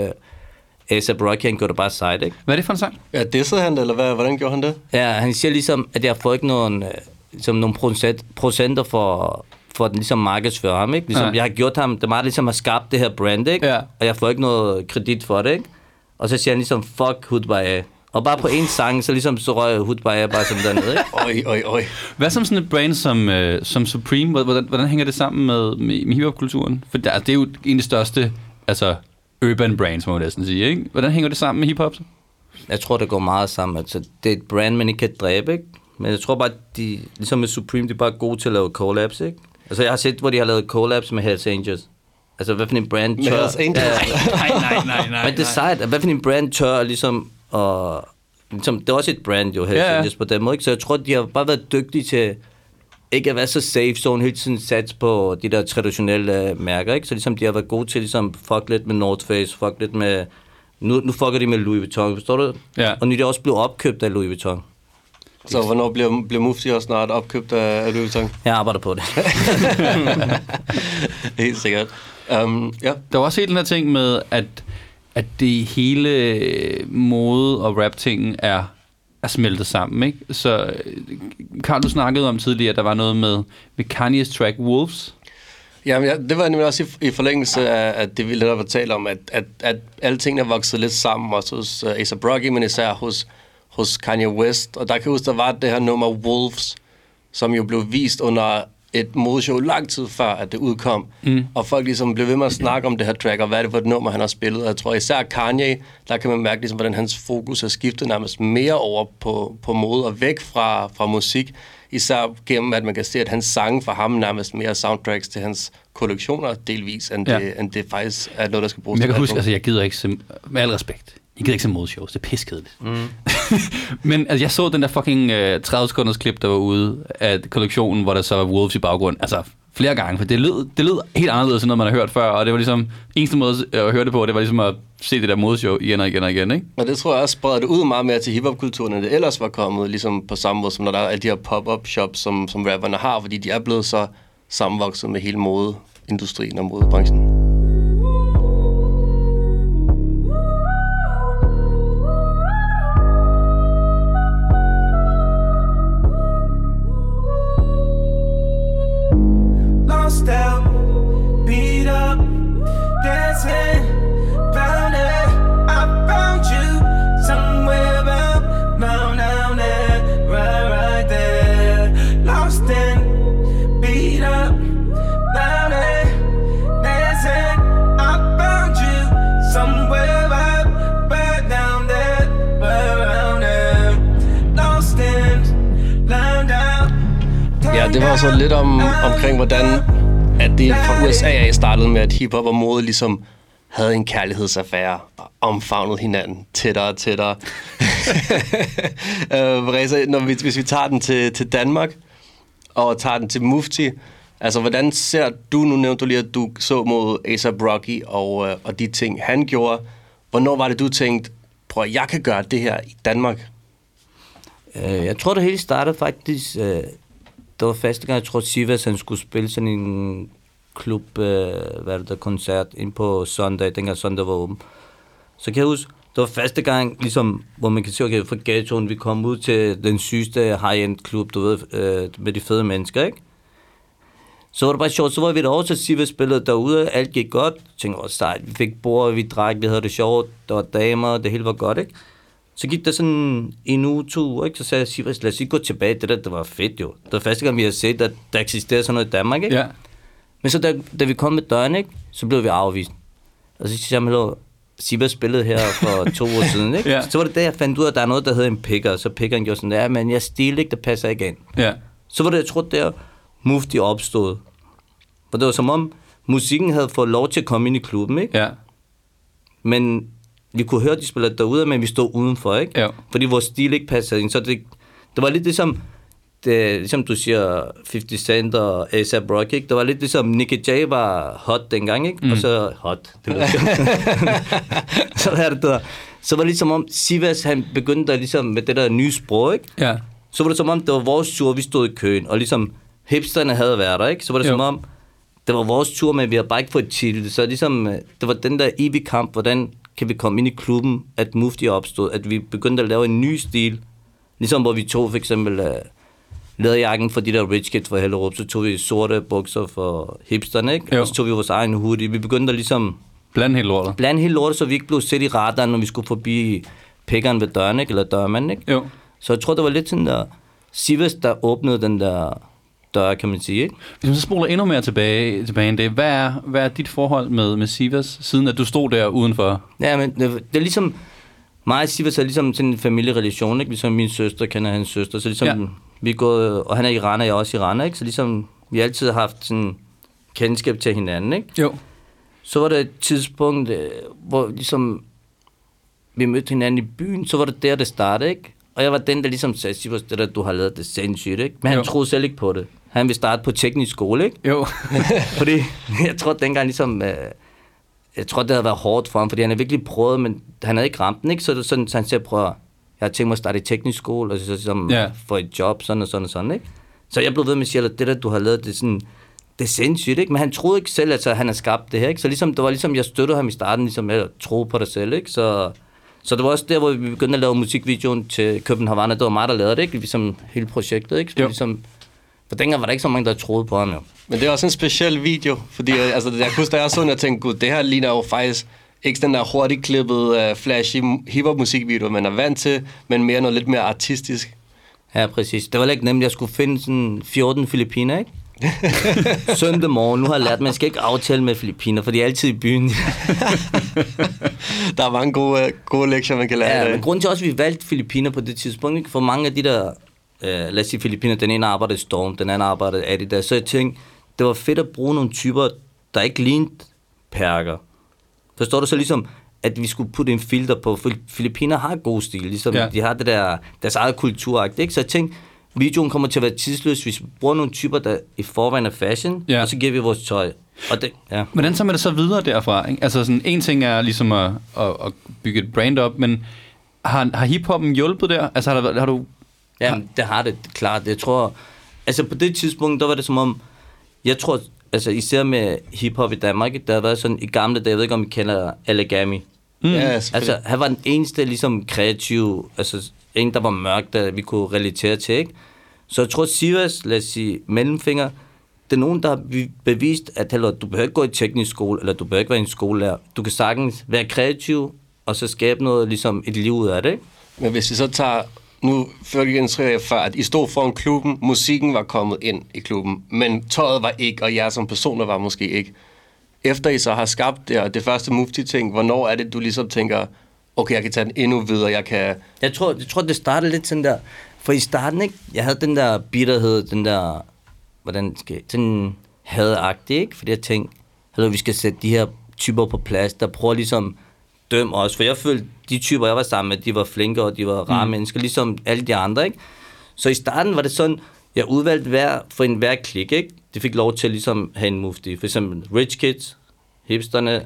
A$AP Rocky, han gjorde det bare sejt, ikke? Hvad er det for en sang? Ja, dissede han det, eller hvad? hvordan gjorde han det? Ja, han siger ligesom, at jeg får ikke nogen, øh, ligesom nogle procent, procenter for, for at ligesom markedsføre ham, ikke? Ligesom, Nej. jeg har gjort ham, det er meget ligesom at skabe det her brand, ikke? Ja. Og jeg får ikke noget kredit for det, ikke? Og så siger han ligesom, fuck Hood by A. Og bare på en sang, så ligesom så røg Hood by A bare sådan dernede, ikke? Oj, oj, oj. Hvad som sådan et brand som, øh, som Supreme, hvordan, hvordan hænger det sammen med, med, med hiphop-kulturen? For der, det er jo en af de største altså, urban brands, må man næsten sige. Ikke? Hvordan hænger det sammen med hiphop? så? Jeg tror, det går meget sammen. Altså, det er et brand, man ikke kan dræbe, ikke? Men jeg tror bare, de, ligesom med Supreme, de er bare gode til at lave collabs, ikke? Altså, jeg har set, hvor de har lavet collabs med Hells Angels. Altså, hvad for en brand Med tør... Hells Angels? Ja, Nej, nej, nej, nej. Men det er sejt. Hvad for en brand tør ligesom... Og, ligesom, det er også et brand jo, Hells Ja, ja. På den måde, ikke? Så jeg tror, de har bare været dygtige til ikke at være så safe zone, hele tiden sats på de der traditionelle øh, mærker, ikke? Så ligesom de har været gode til ligesom fuck lidt med North Face, fuck lidt med... Nu, nu fucker de med Louis Vuitton, forstår du? Ja. Og nu er de også blevet opkøbt af Louis Vuitton. Så hvornår bliver, bliver Mufti også snart opkøbt af, af Louis Vuitton? Jeg arbejder på det. Helt sikkert. Um, ja. Der var også helt den her ting med, at, at det hele øh, mode og rap-tingen er, er smeltet sammen. Ikke? Så øh, Karl, du snakkede om tidligere, at der var noget med, med Kanye's track Wolves. Jamen, ja, det var nemlig også i, i forlængelse af, at det vi lidt har talt om, at, at, at alle tingene er vokset lidt sammen, også hos øh, uh, A$AP Rocky, men især hos, hos Kanye West. Og der kan jeg huske, der var det her nummer Wolves, som jo blev vist under et modeshow lang tid før, at det udkom. Mm. Og folk ligesom blev ved med at snakke om det her track, og hvad er det for et nummer, han har spillet. Og jeg tror især Kanye, der kan man mærke, ligesom, hvordan hans fokus er skiftet nærmest mere over på, på mode og væk fra, fra musik. Især gennem, at man kan se, at hans sange for ham nærmest mere soundtracks til hans kollektioner delvis, end, Ja. det, end det faktisk er noget, der skal bruges Men jeg kan huske, altså jeg gider ikke med al respekt, jeg gider ikke se modeshows, det er piskedeligt. Mm. Men altså, jeg så den der fucking øh, 30 sekunders klip, der var ude af kollektionen, hvor der så var Wolves i baggrund, altså flere gange, for det lød, det lød helt anderledes, end noget man har hørt før, og det var ligesom, eneste måde at høre det på, det var ligesom at se det der modeshow igen og igen og igen, ikke? Og det tror jeg også spreder det ud meget mere til hiphopkulturen, end det ellers var kommet, ligesom på samme måde, som når der er alle de her pop-up shops, som, som rapperne har, fordi de er blevet så sammenvokset med hele modeindustrien og modebranchen. At hiphop og mode ligesom havde en kærlighedsaffære og omfavnede hinanden tættere og tættere. øh, Reza, når vi, hvis vi tager den til, til Danmark, og tager den til Mufti, altså hvordan ser du, nu nævnte du lige, at du så mod A$AP Rocky og, øh, og de ting, han gjorde. Hvornår var det, du tænkte, prøv at jeg kan gøre det her i Danmark? Øh, jeg tror, det hele startede faktisk... Øh, det var første gang, jeg tror, Sivas han skulle spille sådan en klub, øh, eh, hvad det der, koncert ind på søndag, dengang søndag var åben. Så kan jeg huske, det var første gang, ligesom, hvor man kan se, okay, fra ghettoen, vi kom ud til den sygeste high-end klub, du ved, øh, med de fede mennesker, ikke? Så var det bare sjovt, så var vi derovre, til Siva spillede derude, alt gik godt. Jeg tænkte, åh, sejt, vi fik bord, vi drak, vi havde det sjovt, der var damer, det hele var godt, ikke? Så gik der sådan en uge, to uger, ikke? så sagde jeg, Sivas, lad os ikke gå tilbage, det der, det var fedt jo. Det var første gang, vi har set, at der eksisterer sådan noget i Danmark, ikke? Ja. Men så da, da vi kom med døren, ikke, så blev vi afvist. Og så siger jeg, Sivas spillede her for to år siden, ikke? Ja. Så var det der, jeg fandt ud af, at der er noget, der hedder en picker. Så pickeren gjorde sådan, ja, men jeg stil ikke, det passer ikke ind. Ja. Så var det, jeg tror, der Mufti opstod. For det var som om, musikken havde fået lov til at komme ind i klubben, ikke? Ja. Men vi kunne høre, de spillede derude, men vi stod udenfor, ikke? Ja. Fordi vores stil ikke passede ind. Så det, det var lidt ligesom, det, ligesom du siger, 50 Cent og A$AP Rocky, ikke? Det var lidt ligesom, Nicky J var hot dengang, ikke? Mm. Og så hot, det jeg Så er det der. Så var det ligesom om, Sivas, han begyndte at ligesom med det der nye sprog, ikke? Ja. så var det som om, det var vores tur, vi stod i køen, og ligesom hipsterne havde været der, ikke? Så var det Jo. som om, det var vores tur, men vi havde bare ikke fået titel. Så ligesom, øh, det var den der evige kamp, hvordan kan vi komme ind i klubben, at Mufti opstod, at vi begyndte at lave en ny stil. Ligesom hvor vi tog for eksempel uh, læderjakken for de der rich kids fra Hellerup, så tog vi sorte bukser for hipsterne, ikke? Jo. Og så tog vi vores egen hoodie. Vi begyndte at ligesom Bland helt lortet. blande hele lortet, så vi ikke blev set i radaren, når vi skulle forbi pikkeren ved døren, ikke? Eller dørmanden, ikke? Jo. Så jeg tror, det var lidt sådan der... Sivas, der åbnede den der dør, kan man sige, ikke? Hvis man så spoler endnu mere tilbage, tilbage end det, hvad er, hvad er dit forhold med, med Sivas, siden at du stod der udenfor? Ja, men det, det er ligesom... Mig og Sivas er ligesom sådan en familierelation, ikke? Ligesom min søster kender hans søster, så ligesom... Ja. Vi er gået, og han er iraner, jeg er også iraner, ikke? Så ligesom, vi har altid haft sådan kendskab til hinanden, ikke? Jo. Så var der et tidspunkt, øh, hvor ligesom vi mødte hinanden i byen, så var det der, det startede, ikke? Og jeg var den, der ligesom sagde, Sivas, det der, du har lavet det sindssygt, ikke? Men han Jo. troede selv ikke på det. Han ville starte på teknisk skole, ikke? Jo. fordi jeg tror dengang ligesom, øh, jeg tror det havde været hårdt for ham, fordi han har virkelig prøvet, men han havde ikke ramt den, ikke? Så sådan, så han siger, prøv jeg har tænkt mig at starte i teknisk skole, og så ligesom Ja. ja. få et job, sådan og sådan og sådan, ikke? Så jeg blev ved med at sige, at det der, du har lavet, det er sådan, det er sindssygt, ikke? Men han troede ikke selv, at så han har skabt det her, ikke? Så ligesom, det var ligesom, jeg støttede ham i starten, ligesom at tro på dig selv, ikke? Så, så det var også der, hvor vi begyndte at lave musikvideoen til København, det var mig, der lavede det, ikke? Ligesom hele projektet, ikke? Så Jo. Ligesom, for dengang var der ikke så mange, der troede på ham, jo. Men det er også en speciel video, fordi altså, jeg kunne huske, da jeg så den, jeg tænkte, gud, det her ligner jo faktisk ikke den der hurtigt klippet, uh, flashy hiphop musikvideo, man er vant til, men mere noget lidt mere artistisk. Ja, præcis. Det var ikke nemt. Jeg skulle finde sådan 14 filipiner, ikke? Søndag morgen. Nu har jeg lært, at man skal ikke aftale med filipiner, for de er altid i byen. Der er mange gode, uh, gode lektier, man kan lære ja, men grunden til også, at vi valgte filipiner på det tidspunkt, ikke? for mange af de der, øh, lad os sige filipiner, den ene arbejdede i Storm, den anden arbejdede i Adidas, så jeg tænkte, det var fedt at bruge nogle typer, der ikke lignede perker. Forstår du så ligesom, at vi skulle putte en filter på, Filippiner har god stil, ligesom Ja. de har det der, deres eget kulturagt, ikke? Så jeg tænkte, videoen kommer til at være tidsløs, hvis vi bruger nogle typer, der i forvejen er fashion, Ja. og så giver vi vores tøj. Og det, ja. Hvordan tager man det så videre derfra? Ikke? Altså sådan, en ting er ligesom at, at, at bygge et brand op, men har, har hiphoppen hjulpet der? Altså har, der, har du... Ja, det har det, klart. Jeg tror, altså på det tidspunkt, der var det som om, jeg tror, altså især med hiphop i Danmark, der har været sådan i gamle dage, jeg ved ikke om I kender Allegami. Mm. Ja. Altså, han var den eneste ligesom kreativ, altså en, der var mørk, der vi kunne relatere til, ikke? Så jeg tror, Sivas, lad os sige, mellemfinger, det er nogen, der har vi- bevist, at heller, du behøver ikke gå i teknisk skole, eller du behøver ikke være en skolelærer. Du kan sagtens være kreativ, og så skabe noget, ligesom et liv ud af det, ikke? Men hvis vi så tager... Nu før jeg før, at I stod foran klubben, musikken var kommet ind i klubben, men tøjet var ikke, og jer som personer var måske ikke. Efter I så har skabt det, og det første Mufti-ting, hvornår er det, du ligesom tænker, okay, jeg kan tage den endnu videre, jeg kan... Jeg tror, jeg tror, det startede lidt sådan der... For i starten, ikke? Jeg havde den der bitterhed, den der... Hvordan skal jeg... Sådan hadagtig, ikke? Fordi jeg tænkte, Hallo, vi skal sætte de her typer på plads, der prøver ligesom dømme os. For jeg følte, de typer, jeg var sammen med, de var flinke, og de var rare mm. mennesker, ligesom alle de andre, ikke? Så i starten var det sådan, jeg udvalgte hver, for en hver klik, ikke? De fik lov til at ligesom have en mufti. For eksempel rich kids, hipsterne,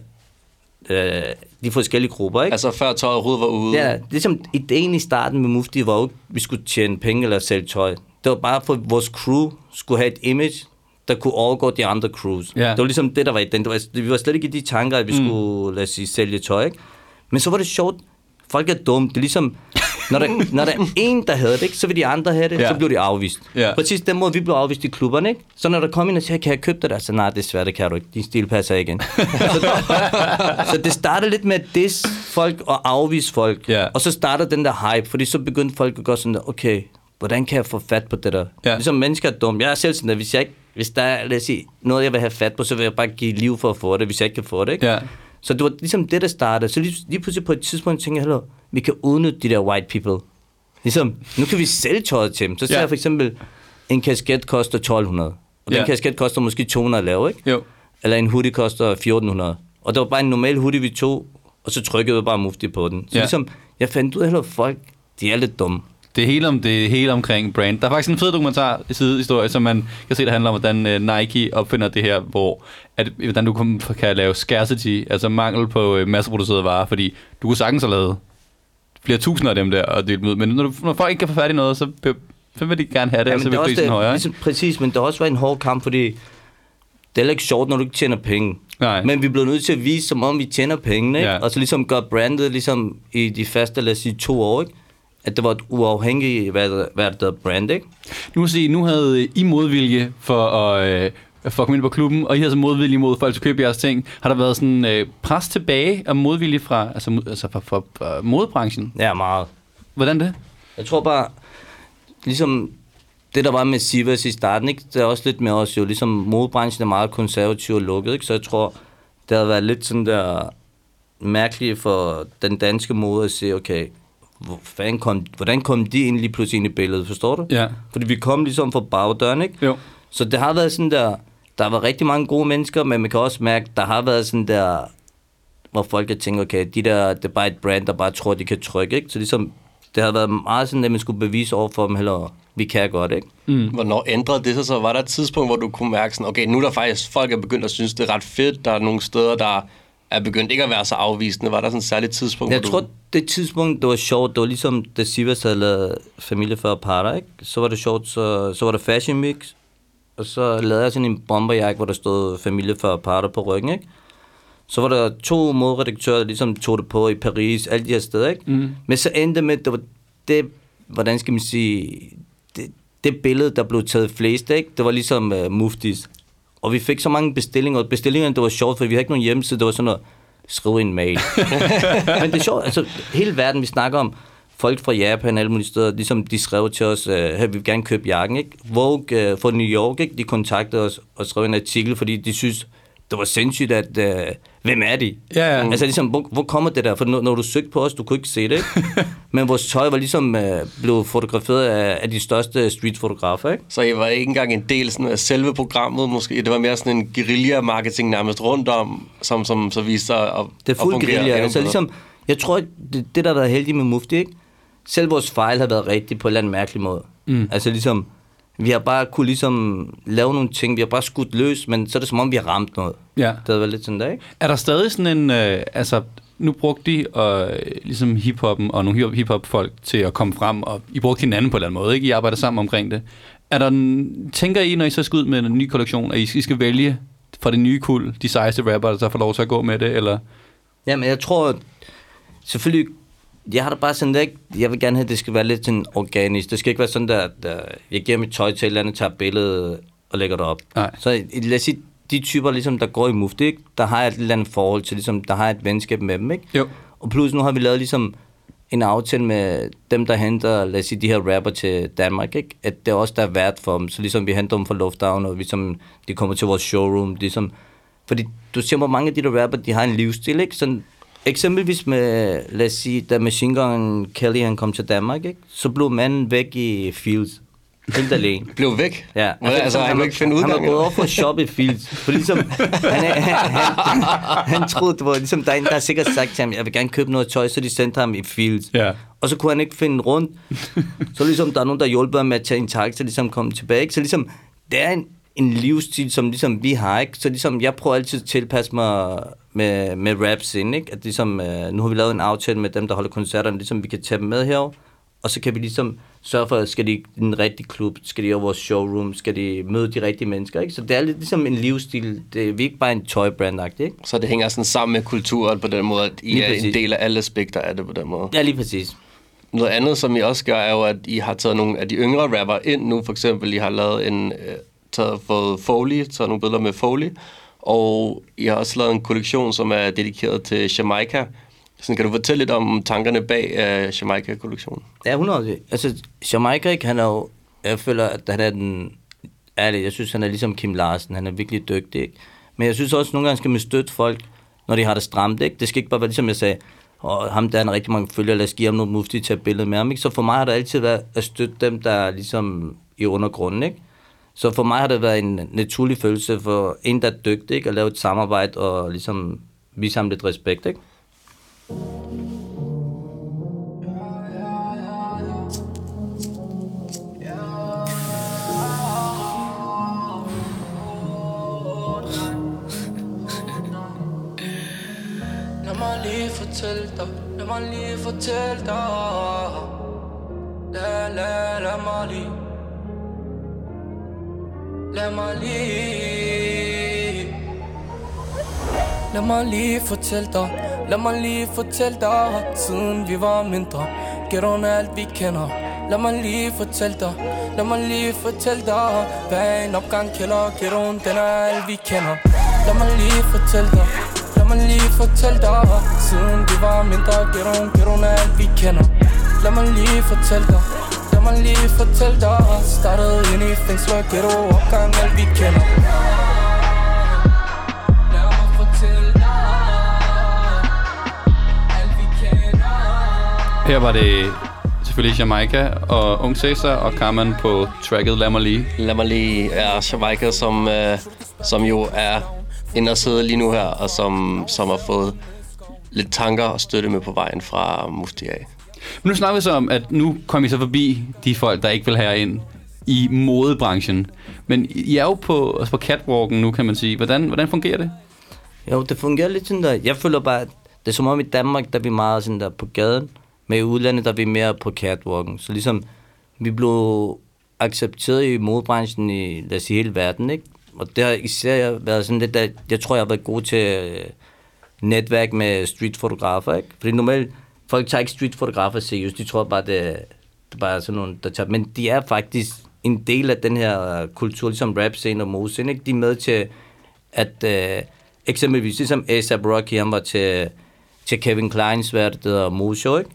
øh, de forskellige grupper, ikke? Altså før tøjet overhovedet var ude. Ja, ligesom ideen i starten med Mufti var jo, vi skulle tjene penge eller sælge tøj. Det var bare for, at vores crew skulle have et image, der kunne overgå de andre crews. Ja. Det var ligesom det, der var i den. Det var, vi var slet ikke i de tanker, at vi mm. skulle, lad os sige, sælge tøj, ikke? Men så var det sjovt. Folk er dumme. Det er ligesom, når der, når der er en, der havde det, ikke, så vil de andre have det, Ja. så blev de afvist. Ja. Præcis den måde, vi blev afvist i klubberne, ikke? Så når der kom en og siger, kan jeg købe det der? Så nej, desværre, det kan du ikke. Din stil passer ind. så, så det startede lidt med at diss folk og afvise folk. Ja. Og så startede den der hype, fordi så begyndte folk at gå sådan der, okay, hvordan kan jeg få fat på det der? Ja. Ligesom mennesker er dumme. Jeg er selv sådan der, hvis jeg ikke, hvis der er, lad os sige, noget, jeg vil have fat på, så vil jeg bare give liv for at få det, hvis jeg ikke kan få det, ikke? Ja. Så det var ligesom det, der startede. Så lige, lige pludselig på et tidspunkt tænkte jeg, hallo, vi kan udnytte de der white people. Ligesom, nu kan vi sælge tøjet til dem. Så ser Ja. jeg for eksempel, en kasket koster 1200. Og den Ja. kasket koster måske 200 at lave, ikke? Jo. Eller en hoodie koster 1400. Og det var bare en normal hoodie, vi tog, og så trykkede vi bare mufti på den. Så Ja. ligesom, jeg fandt ud af, at folk, de er lidt dumme. Det er hele, om, det hele omkring brand. Der er faktisk en fed dokumentar i sidehistorie, som man kan se, der handler om, hvordan uh, Nike opfinder det her, hvor at, hvordan du kan, kan lave scarcity, altså mangel på uh, masseproducerede varer, fordi du kunne sagtens have lavet flere tusinder af dem der og delt dem ud. Men når, du, når folk ikke kan få fat i noget, så, så vil de gerne have det, Ja, og så vil prisen højere. Ligesom, præcis, men det har også været en hård kamp, fordi det er heller ikke sjovt, når du ikke tjener penge. Nej. Men vi bliver nødt til at vise, som om vi tjener pengene, ikke? Ja. og så ligesom gøre brandet ligesom i de første, lad os sige, to år, ikke? At det var et uafhængigt, hvad, hvad hedder, brand, ikke? Nu må se, nu havde I modvilje for at, øh, for at komme ind på klubben, og I havde så modvilje mod folk til at købe jeres ting. Har der været sådan øh, pres tilbage og modvilje fra, altså, altså fra, fra, fra modebranchen? Ja, meget. Hvordan det? Jeg tror bare, ligesom det der var med Sivas i starten, ikke? det er også lidt med os jo, ligesom modebranchen er meget konservativ og lukket, ikke? så jeg tror, det har været lidt sådan der mærkeligt for den danske mode at se, okay, hvor fanden kom, hvordan kom de egentlig pludselig ind i billedet, forstår du? Ja. Fordi vi kom ligesom fra bagdøren, ikke? Jo. Så det har været sådan der, der været rigtig mange gode mennesker, men man kan også mærke, der har været sådan der, hvor folk har tænkt, okay, de der, det er bare et brand, der bare tror, de kan trykke, ikke? Så ligesom, det har været meget sådan, at man skulle bevise over for dem, heller, vi kan godt, ikke? Mm. Hvornår ændrede det sig så? Var der et tidspunkt, hvor du kunne mærke sådan, okay, nu er der faktisk, folk er begyndt at synes, det er ret fedt. Der er nogle steder, der er begyndt ikke at være så afvisende. Var der sådan et særligt tidspunkt, Jeg hvor tror, du... det tidspunkt, det var sjovt, det var ligesom, da Sivas havde lavet Familie for Parter, ikke? Så var det sjovt, så, så var der Fashion Mix, og så lavede jeg sådan en bomberjakke, hvor der stod Familie for Parter på ryggen, ikke? Så var der to modredaktører, der ligesom tog det på i Paris, alle de her steder, ikke? Mm. Men så endte det med, det var det, hvordan skal man sige, det, det billede, der blev taget flest, ikke? Det var ligesom uh, Muftis. Og vi fik så mange bestillinger, og bestillingerne, det var sjovt, for vi havde ikke nogen hjemmeside, det var sådan noget, skriv en mail. Men det er sjovt, altså hele verden, vi snakker om, folk fra Japan alle mulige steder, ligesom de skrev til os, her vi vil gerne købe jakken, ikke? Vogue uh, fra New York, ikke? De kontaktede os og skrev en artikel, fordi de synes, det var sindssygt, at, uh, hvem er de? Ja, ja. Altså ligesom, hvor, hvor kommer det der? For når, når du søgte på os, du kunne ikke se det, ikke? Men vores tøj var ligesom uh, blevet fotograferet af, af de største streetfotografer, ikke? Så I var ikke engang en del sådan af selve programmet, måske. Det var mere sådan en guerilla-marketing nærmest rundt om, som, som så viste sig at Det er fuld guerilla. Altså ligesom, jeg tror, det, det der har været heldigt med Mufti, ikke? Selv vores fejl har været rigtigt på en eller anden mærkelig måde. Mm. Altså ligesom, vi har bare kunne ligesom lave nogle ting, vi har bare skudt løs, men så er det som om, vi har ramt noget. Ja. Det har været lidt sådan der, ikke? Er der stadig sådan en, øh, altså nu brugte de og, øh, ligesom hiphoppen og nogle hip- hiphop-folk til at komme frem, og I brugte hinanden på en eller anden måde, ikke? I arbejder sammen omkring det. Er der tænker I, når I så skal ud med en ny kollektion, at I, I skal vælge fra det nye kul, de sejeste rapper, der så får lov til at gå med det, eller? Jamen, jeg tror, selvfølgelig, jeg har da bare sådan, ikke? jeg vil gerne have, at det skal være lidt sådan organisk. Det skal ikke være sådan, der, der jeg giver mit tøj til et eller andet, tager et billede og lægger det op. Nej. Så lad os sige, de typer, ligesom, der går i ikke? der har jeg et eller andet forhold til, ligesom, der har jeg et venskab med dem, ikke? Jo. Og plus nu har vi lavet ligesom en aftale med dem, der henter, lad os sige, de her rapper til Danmark, ikke? At det er også der er vært for dem. Så ligesom vi henter dem fra Lufthavn, og ligesom, de kommer til vores showroom, ligesom... Fordi du ser, hvor mange af de der rapper, de har en livsstil, ikke? Sådan, eksempelvis med, lad os sige, da Machine Gun Kelly han kom til Danmark, ikke? Så blev manden væk i Fields. Helt alene. Blev væk? Ja, Hvordan, altså, han kunne ikke finde Han udgang? var gået over for at shoppe i Fields. For ligesom, han, han, han, han troede, det var ligesom, der er en, der har sikkert sagt til ham, jeg vil gerne købe noget tøj, så de sendte ham i Fields. Ja. Og så kunne han ikke finde rundt. Så ligesom, der er nogen, der hjælper ham med at tage en taxa, ligesom komme tilbage. Ikke? Så ligesom, det er en, en livsstil, som ligesom vi har, ikke? Så ligesom, jeg prøver altid at tilpasse mig med, med raps ind, ikke? At ligesom, øh, nu har vi lavet en aftale med dem, der holder koncerterne, ligesom vi kan tage dem med herover. Og så kan vi ligesom sørge for, at skal de i den rigtige klub, skal de over vores showroom, skal de møde de rigtige mennesker, ikke? Så det er lidt ligesom en livsstil. Det er vi er ikke bare en tøjbrand ikke? Så det hænger sådan sammen med kulturen på den måde, at I Lige er en del af alle aspekter af det på den måde. Ja, lige præcis. Noget andet, som I også gør, er jo, at I har taget nogle af de yngre rapper ind nu. For eksempel, I har lavet en, øh, taget, fået Foley, taget nogle billeder med Foley. Og I har også lavet en kollektion, som er dedikeret til Jamaica. Så kan du fortælle lidt om tankerne bag uh, Jamaica-kollektionen? Ja, 100. Altså, Jamaica, ikke, han er jo... Jeg føler, at han er den... Ærligt, jeg synes, han er ligesom Kim Larsen. Han er virkelig dygtig, ikke? Men jeg synes også, at nogle gange skal man støtte folk, når de har det stramt, ikke? Det skal ikke bare være, ligesom jeg sagde, og ham der er en rigtig mange følgere, lad os give ham noget mufti til at billede med ham, ikke? Så for mig har det altid været at støtte dem, der er ligesom i undergrunden, ikke? Så for mig har det været en naturlig følelse for en, der er dygtig, ikke? At lave et samarbejde og ligesom vise ham lidt respekt, ikke? Lad mig lige fortælle dig, lad mig lige fortælle dig Lad, lad, lad mig lige Lad mig lige Lad mig lige fortælle dig, lad mig lige fortælle dig Siden vi var mindre, ghettoen er alt vi kender. Lad mig lige fortælle dig, lad mig lige fortælle dig Hvad en opgang kælder, ghettoen den er alt vi kender. Lad mig lige fortælle dig, lad mig lige fortælle dig Siden vi var mindre, ghettoen, ghettoen er alt vi kender. Lad mig lige fortælle dig, mig lige fortælle dig Startede ind i fængsler, ghetto, opgang alt vi kender Lad mig fortælle dig alt vi kender Her var det selvfølgelig Jamaica og Ung Cæsar og Carmen på tracket Lad mig lige. Lad mig lige er Jamaica, som, øh, som jo er inde og sidde lige nu her, og som, som har fået lidt tanker og støtte med på vejen fra Mufti af. Men nu snakker vi så om, at nu kommer I så forbi de folk, der ikke vil have jer ind i modebranchen. Men I er jo på, altså på catwalken nu, kan man sige. Hvordan, hvordan fungerer det? Jo, det fungerer lidt sådan der. Jeg føler bare, at det er som om i Danmark, der er vi meget sådan der på gaden. Men i udlandet, der er vi mere på catwalken. Så ligesom, vi blev accepteret i modebranchen i, lad os sige, hele verden, ikke? Og det har især været sådan lidt, at jeg tror, jeg har været god til øh, netværk med streetfotografer, ikke? Fordi normalt, folk tager ikke streetfotografer seriøst. De tror bare, det, det er bare sådan nogle, der tager... Men de er faktisk en del af den her kultur, ligesom rap-scene og mode ikke? De er med til at... Øh, eksempelvis, ligesom A$AP Rocky, han var til, til Kevin Kleins, hvad det hedder, mode show, ikke?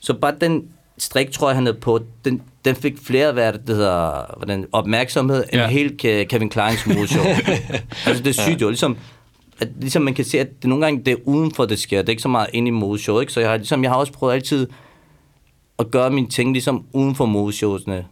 Så bare den strik, tror jeg, han havde på, den, den fik flere hvad det hedder, hvordan, opmærksomhed end Ja. helt Ke- Kevin Kleins modeshow. altså det er sygt jo, ligesom, at, ligesom man kan se, at det nogle gange det er udenfor, det sker. Det er ikke så meget inde i modeshow, ikke? Så jeg har, ligesom, jeg har også prøvet altid at gøre mine ting ligesom uden for modeshowsene.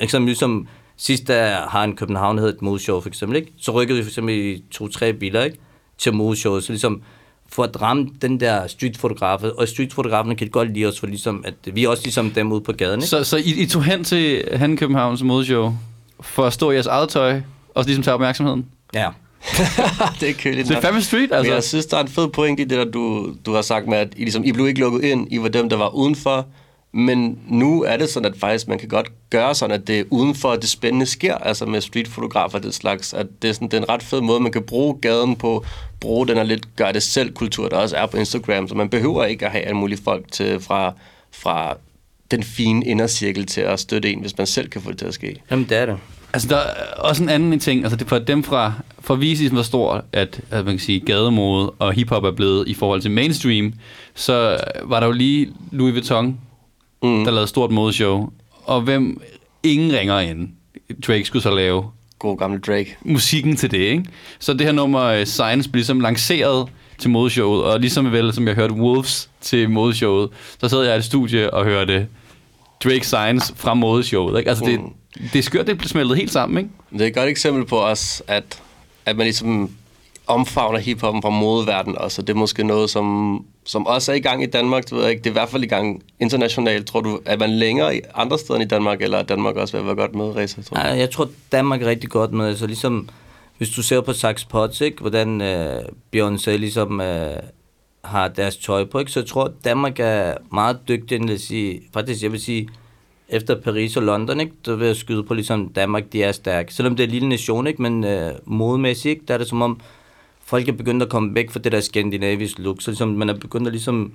Eksempel ligesom sidst, der har en København, hedder et modeshow for eksempel, ikke? Så rykkede vi for eksempel i to-tre biler, ikke? Til modeshowet, så ligesom for at ramme den der streetfotografer, og streetfotograferne kan godt lide os, for ligesom, at vi er også ligesom dem ude på gaden, ikke? Så, så I, I tog hen til Han Københavns modeshow for at stå i jeres eget tøj, og ligesom tage opmærksomheden? Ja. det er køligt. Det er fandme street, Altså. altså. Jeg synes, der er en fed point i det, der du, du har sagt med, at I, ligesom, I blev ikke lukket ind, I var dem, der var udenfor, men nu er det sådan, at faktisk man kan godt gøre sådan, at det er udenfor, at det spændende sker, altså med streetfotografer og det slags, at det er, sådan, det er en ret fed måde, man kan bruge gaden på, bruge den her lidt gør det selv kultur, der også er på Instagram, så man behøver ikke at have alle mulige folk til, fra, fra den fine indercirkel til at støtte en, hvis man selv kan få det til at ske. Jamen, det er det. Altså, der er også en anden ting. Altså, det for dem fra... For at vise, hvor stor, at, at man kan sige, gademode og hiphop er blevet i forhold til mainstream, så var der jo lige Louis Vuitton, mm. der lavede et stort modeshow. Og hvem ingen ringer ind. Drake skulle så lave God gamle Drake. musikken til det, ikke? Så det her nummer uh, Science blev ligesom lanceret til modeshowet, og ligesom vel, som jeg hørte Wolves til modeshowet, så sad jeg i et studie og hørte Drake Science fra modeshowet, ikke? Altså, det, det er skørt, det bliver smeltet helt sammen, ikke? Det er et godt eksempel på os, at, at man ligesom omfavner hiphoppen fra modeverdenen også, og det er måske noget, som, som også er i gang i Danmark, det ved jeg ikke, det er i hvert fald i gang internationalt. Tror du, at man længere i andre steder end i Danmark, eller er Danmark også ved at være godt med, Reza? Tror du? Nej, jeg tror, Danmark er rigtig godt med. Altså ligesom, hvis du ser på Sax Potts, ikke, hvordan øh, Beyoncé ligesom øh, har deres tøj på, ikke, så jeg tror, Danmark er meget dygtig, end at sige, faktisk jeg vil sige, efter Paris og London, ikke, der vil jeg skyde på ligesom Danmark, de er stærke. Selvom det er en lille nation, ikke, men øh, modemæssigt, ikke, der er det som om, folk er begyndt at komme væk fra det der skandinavisk look, så ligesom, man er begyndt at ligesom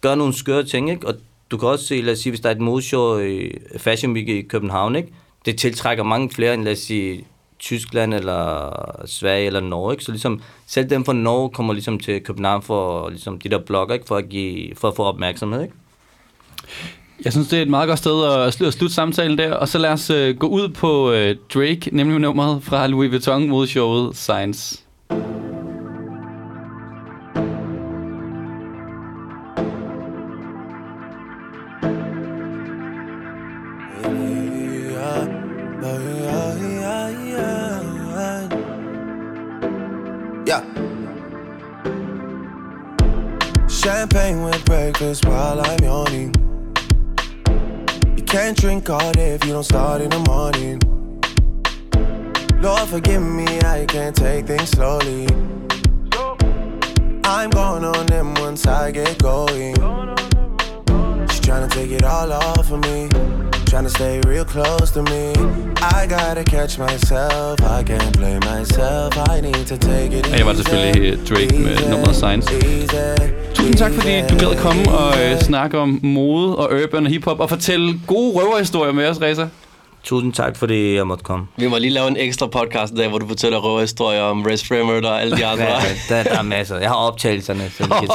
gøre nogle skøre ting, ikke? og du kan også se, lad os sige, hvis der er et modeshow i Fashion Week i København, ikke? det tiltrækker mange flere end, lad os sige, Tyskland eller Sverige eller Norge, ikke? så ligesom, selv dem fra Norge kommer ligesom til København for ligesom, de der blogger, ikke? For, at give, for at få opmærksomhed. Ikke? Jeg synes, det er et meget godt sted at slutte, at slutte samtalen der, og så lad os øh, gå ud på øh, Drake, nemlig nummeret fra Louis Vuitton modeshowet Science. Drake med nummeret Science. Tusind tak, fordi du gad komme og øh, snakke om mode og urban og hiphop og fortælle gode røverhistorier med os, Reza. Tusind tak, fordi jeg måtte komme. Vi må lige lave en ekstra podcast i dag, hvor du fortæller røverhistorier om Res Framer og alle de andre. Ja, der, der er masser. Jeg har optagelserne. Så vi kan...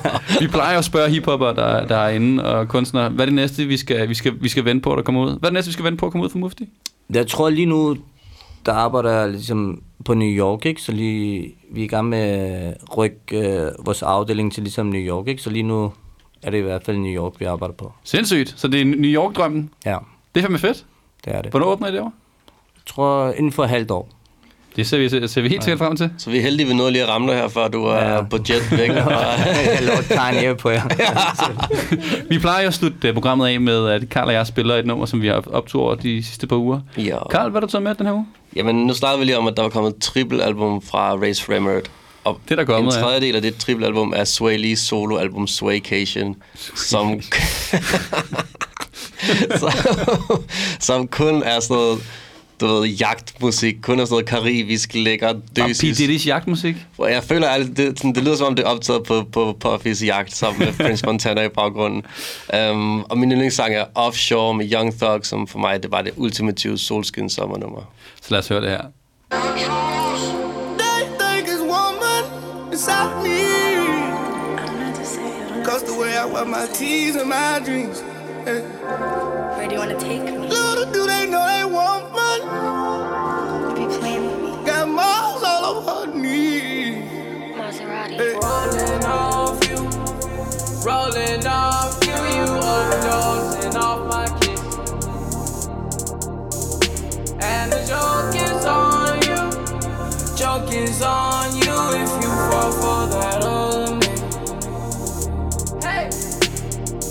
Vi plejer at spørge hiphopper, der, der er inde, og kunstnere, hvad er det næste, vi skal, vi, skal, vi skal vente på, der kommer ud? Hvad er det næste, vi skal vente på at komme ud for Mufti? Jeg tror lige nu, der arbejder jeg ligesom på New York, ikke? så lige, vi er i gang med at rykke øh, vores afdeling til ligesom New York, ikke? så lige nu er det i hvert fald New York, vi arbejder på. Sindssygt. Så det er New York-drømmen. Ja, Det er fandme fedt. det er det. Hvornår åbner I det over? Jeg tror inden for et halvt år. Det ser vi, ser vi helt sikkert frem til. Så vi er heldige, vi nåede lige at ramme dig her, før du er Ja. på jet væk. jeg på jer. Vi plejer at slutte øh, programmet af med, at Karl og jeg spiller et nummer, som vi har optog over de sidste par uger. ja. Karl, hvad har du taget med den her uge? Jamen, nu snakkede vi lige om, at der var kommet et trippelalbum fra Race Framer. Og Det er der kommet, en ja. tredjedel af det trippelalbum er Sway Lee's soloalbum Swaycation, som, som, som kun er sådan noget, du ved, jagtmusik, kun er sådan noget karibisk, lækker, Og P. døsis. Diddy's jagtmusik. Jeg føler, at det, sådan, det lyder som om, det er optaget på, på Puffys jagt sammen med Prince Montana i baggrunden. Um, og min yndlingssang er Offshore med Young Thug, som for mig det var det ultimative solskin sommernummer. Så lad os høre det her. They think it's woman inside me. Cause the way I wear my tees and my dreams. Hey. Where do you want to take me? Maserati. Rolling off you, rolling off you, you overdosing off my kiss. And the joke is on you, joke is on you if you fall for that other man. Hey,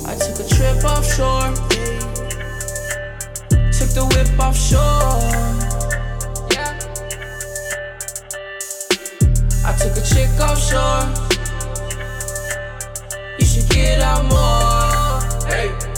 I took a trip offshore, took the whip offshore. Took a chick offshore. You should get out more. Hey. Hey.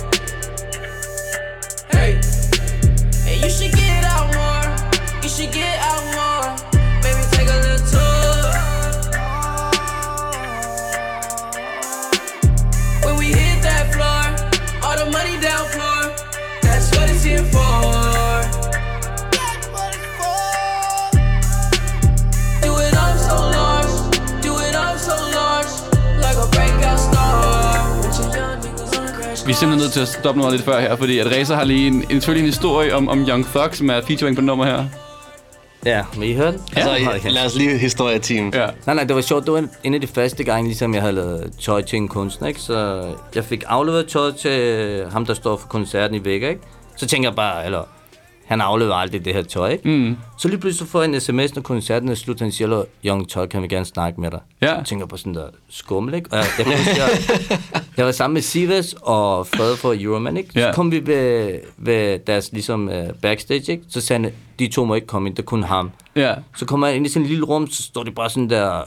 Simpelthen nødt til at stoppe noget lidt før her, fordi at Reza har lige en, en, en historie om, om Young Thug, som er featuring på det nummer her. Ja, vil I høre den? Altså, Okay. lad os lige historieteam. Ja. Nej, nej, det var sjovt. Det var en- en af de første gange, ligesom jeg havde lavet tøj til en kunstner, ikke? Så jeg fik afleveret tøj til ham, der står for koncerten i Vega, ikke? Så tænker jeg bare, eller han afleverer aldrig det her tøj, ikke? Mm. Så lige pludselig så får jeg en sms, når koncerten er slut, han siger, Young Tuck, kan vi gerne snakke med dig. Ja. Jeg tænker på sådan der skummel, ikke? Og jeg, jeg, jeg, jeg var sammen med Sivas og Fred for Euroman, ikke? Så Ja. kom vi ved, ved deres ligesom uh, backstage, ikke? Så sagde han, de to må ikke komme ind, det er kun ham. Ja. Så kommer jeg ind i sådan en lille rum, så står det bare sådan der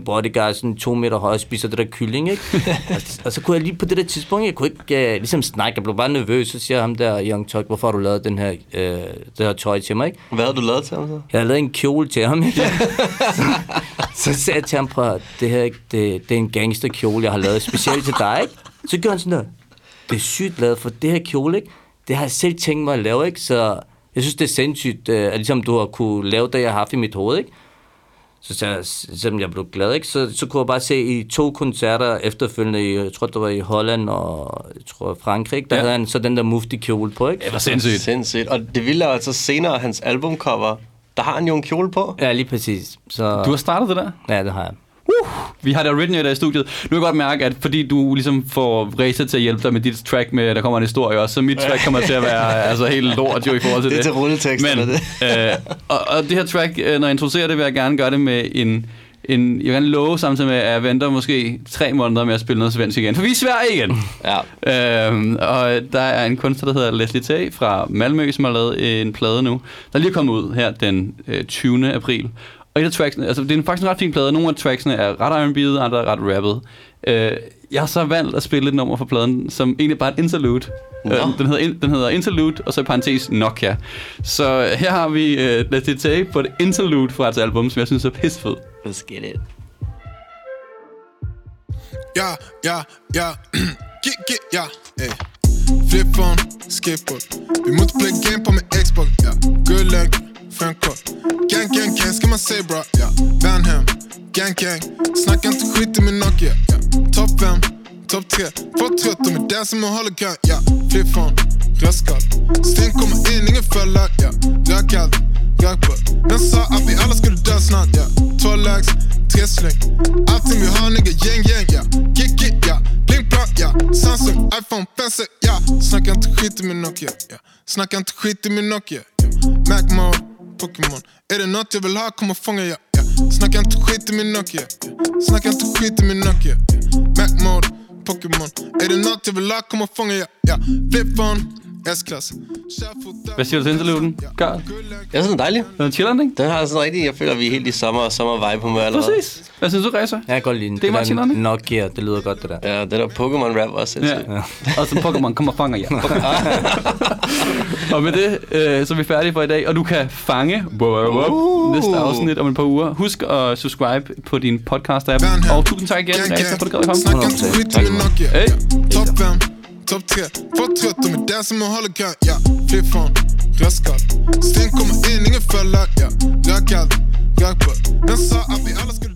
4-5 bodyguards, sådan to meter høje, og spiser det der kylling, ikke? og, og, så kunne jeg lige på det der tidspunkt, jeg kunne ikke uh, ligesom snakke, jeg blev bare nervøs, så siger ham der, Young Tuck, hvorfor har du lavet den her, uh, det her tøj til mig, ikke? Hvad har du lavet til ham så? Jeg har lavet en kjole til ham, ikke? så, så sagde jeg til ham, prøv det her, ikke, det, det er en gangsterkjole, jeg har lavet specielt til dig, ikke? Så gjorde han sådan der, det er sygt lavet, for det her kjole, ikke? Det har jeg selv tænkt mig at lave, ikke? Så jeg synes, det er sindssygt, øh, at ligesom du har kunne lave det, jeg har haft i mit hoved, ikke? Så sagde jeg, selvom jeg blev glad, ikke? Så, så kunne jeg bare se i to koncerter efterfølgende, i, jeg tror, det var i Holland og jeg tror, Frankrig, der Ja. havde han så den der mufti kjole på, ikke? Det var sindssygt. Sindssygt. Og det vilde er altså senere, hans albumcover, der har han jo en kjole på. Ja, lige præcis. Så, Du har startet det der? Ja, det har jeg. Vi har det originator i studiet. Nu kan jeg godt mærke, at fordi du ligesom får Racer til at hjælpe dig med dit track med, at der kommer en historie også, så mit track kommer til at være altså, helt lort jo i forhold til Det det. er til rulleteksterne, Men, det. øh, og, og det her track, øh, når jeg introducerer det, vil jeg gerne gøre det med en, en jeg vil gerne love samtidig med, at jeg venter måske tre måneder med at spille noget svensk igen. For vi er i Sverige igen. Ja. Øhm, og der er en kunstner, der hedder Leslie Tay fra Malmø, som har lavet en plade nu, der lige er kommet ud her den øh, 20. april. Og et af tracksene, altså det er faktisk en ret fin plade. Nogle af tracksene er ret R&B'et, andre er ret rappet. Øh, jeg har så valgt at spille et nummer fra pladen, som egentlig bare er et interlude. Nå. Øh, den, hedder, den hedder Interlude, og så i parentes Nokia. Så her har vi øh, Leslie Tay på et interlude fra et album, som jeg synes er pissefed. Let's get it. Ja, ja, ja. Gik, gik, ja. Ey. Flip phone, skateboard. Vi multiplayer game på min Xbox. Ja. Guldlæg, femkort. Gang, gang, gang, ska man se, bra. Ja. Vanhem, gang, gang. Snacka inte skit i min Nokia. Ja. Top 5, top 3. Folk tror att de är den som håller kön. Ja. Flip från röstkall. Sten kommer in, ingen följer. Ja. Rökkallt, rökböld. Vem sa att vi alla skulle dö snart? Ja. Två lax, tre släng. Allting vi har, nigga, gäng, gäng. Ja. Kick, kick, ja. Blink, blink, ja. Samsung, iPhone, Pencil, ja. Snacka inte skit i min Nokia. Ja. Snacka inte skit i min Nokia. Ja. Mac mode, Pokémon. Är det något jag vill ha, kom och fånga, ja. ja. Snacka inte skit i min Nokia. Ja. Snacka inte skit i min Nokia. Ja. Mac mode, Pokémon. Är det något jag vill ha, kom och fånga, ja. ja. Flip phone, S-klass. Hvad siger du til interluden? Gør. Jeg synes, den er dejlig. Den er chilleren, ikke? Den har sådan rigtig, jeg føler, vi er helt i sommer, sommer vibe humør allerede. Præcis. Hvad synes du, Racer? Jeg kan godt lide den. Det er meget chilleren, ikke? Nokia, det lyder godt, det der. Ja, det der Pokémon-rap også. Ja. sindssygt. Og så Pokémon kommer og fanger jer. og med det, øh, så er vi færdige for i dag. Og du kan fange wow, wow, wow, næste afsnit om et par uger. Husk at subscribe på din podcast-app. Og tusind tak igen, Racer, for at du gad at komme. I min Nokia. Hey. Top 5, top 3. Får trött, de är där som en hologram. Ja. Flip från röstskall. Sten kommer in, ingen följer. Ja. Rök allt, rök på Vem sa att vi alla skulle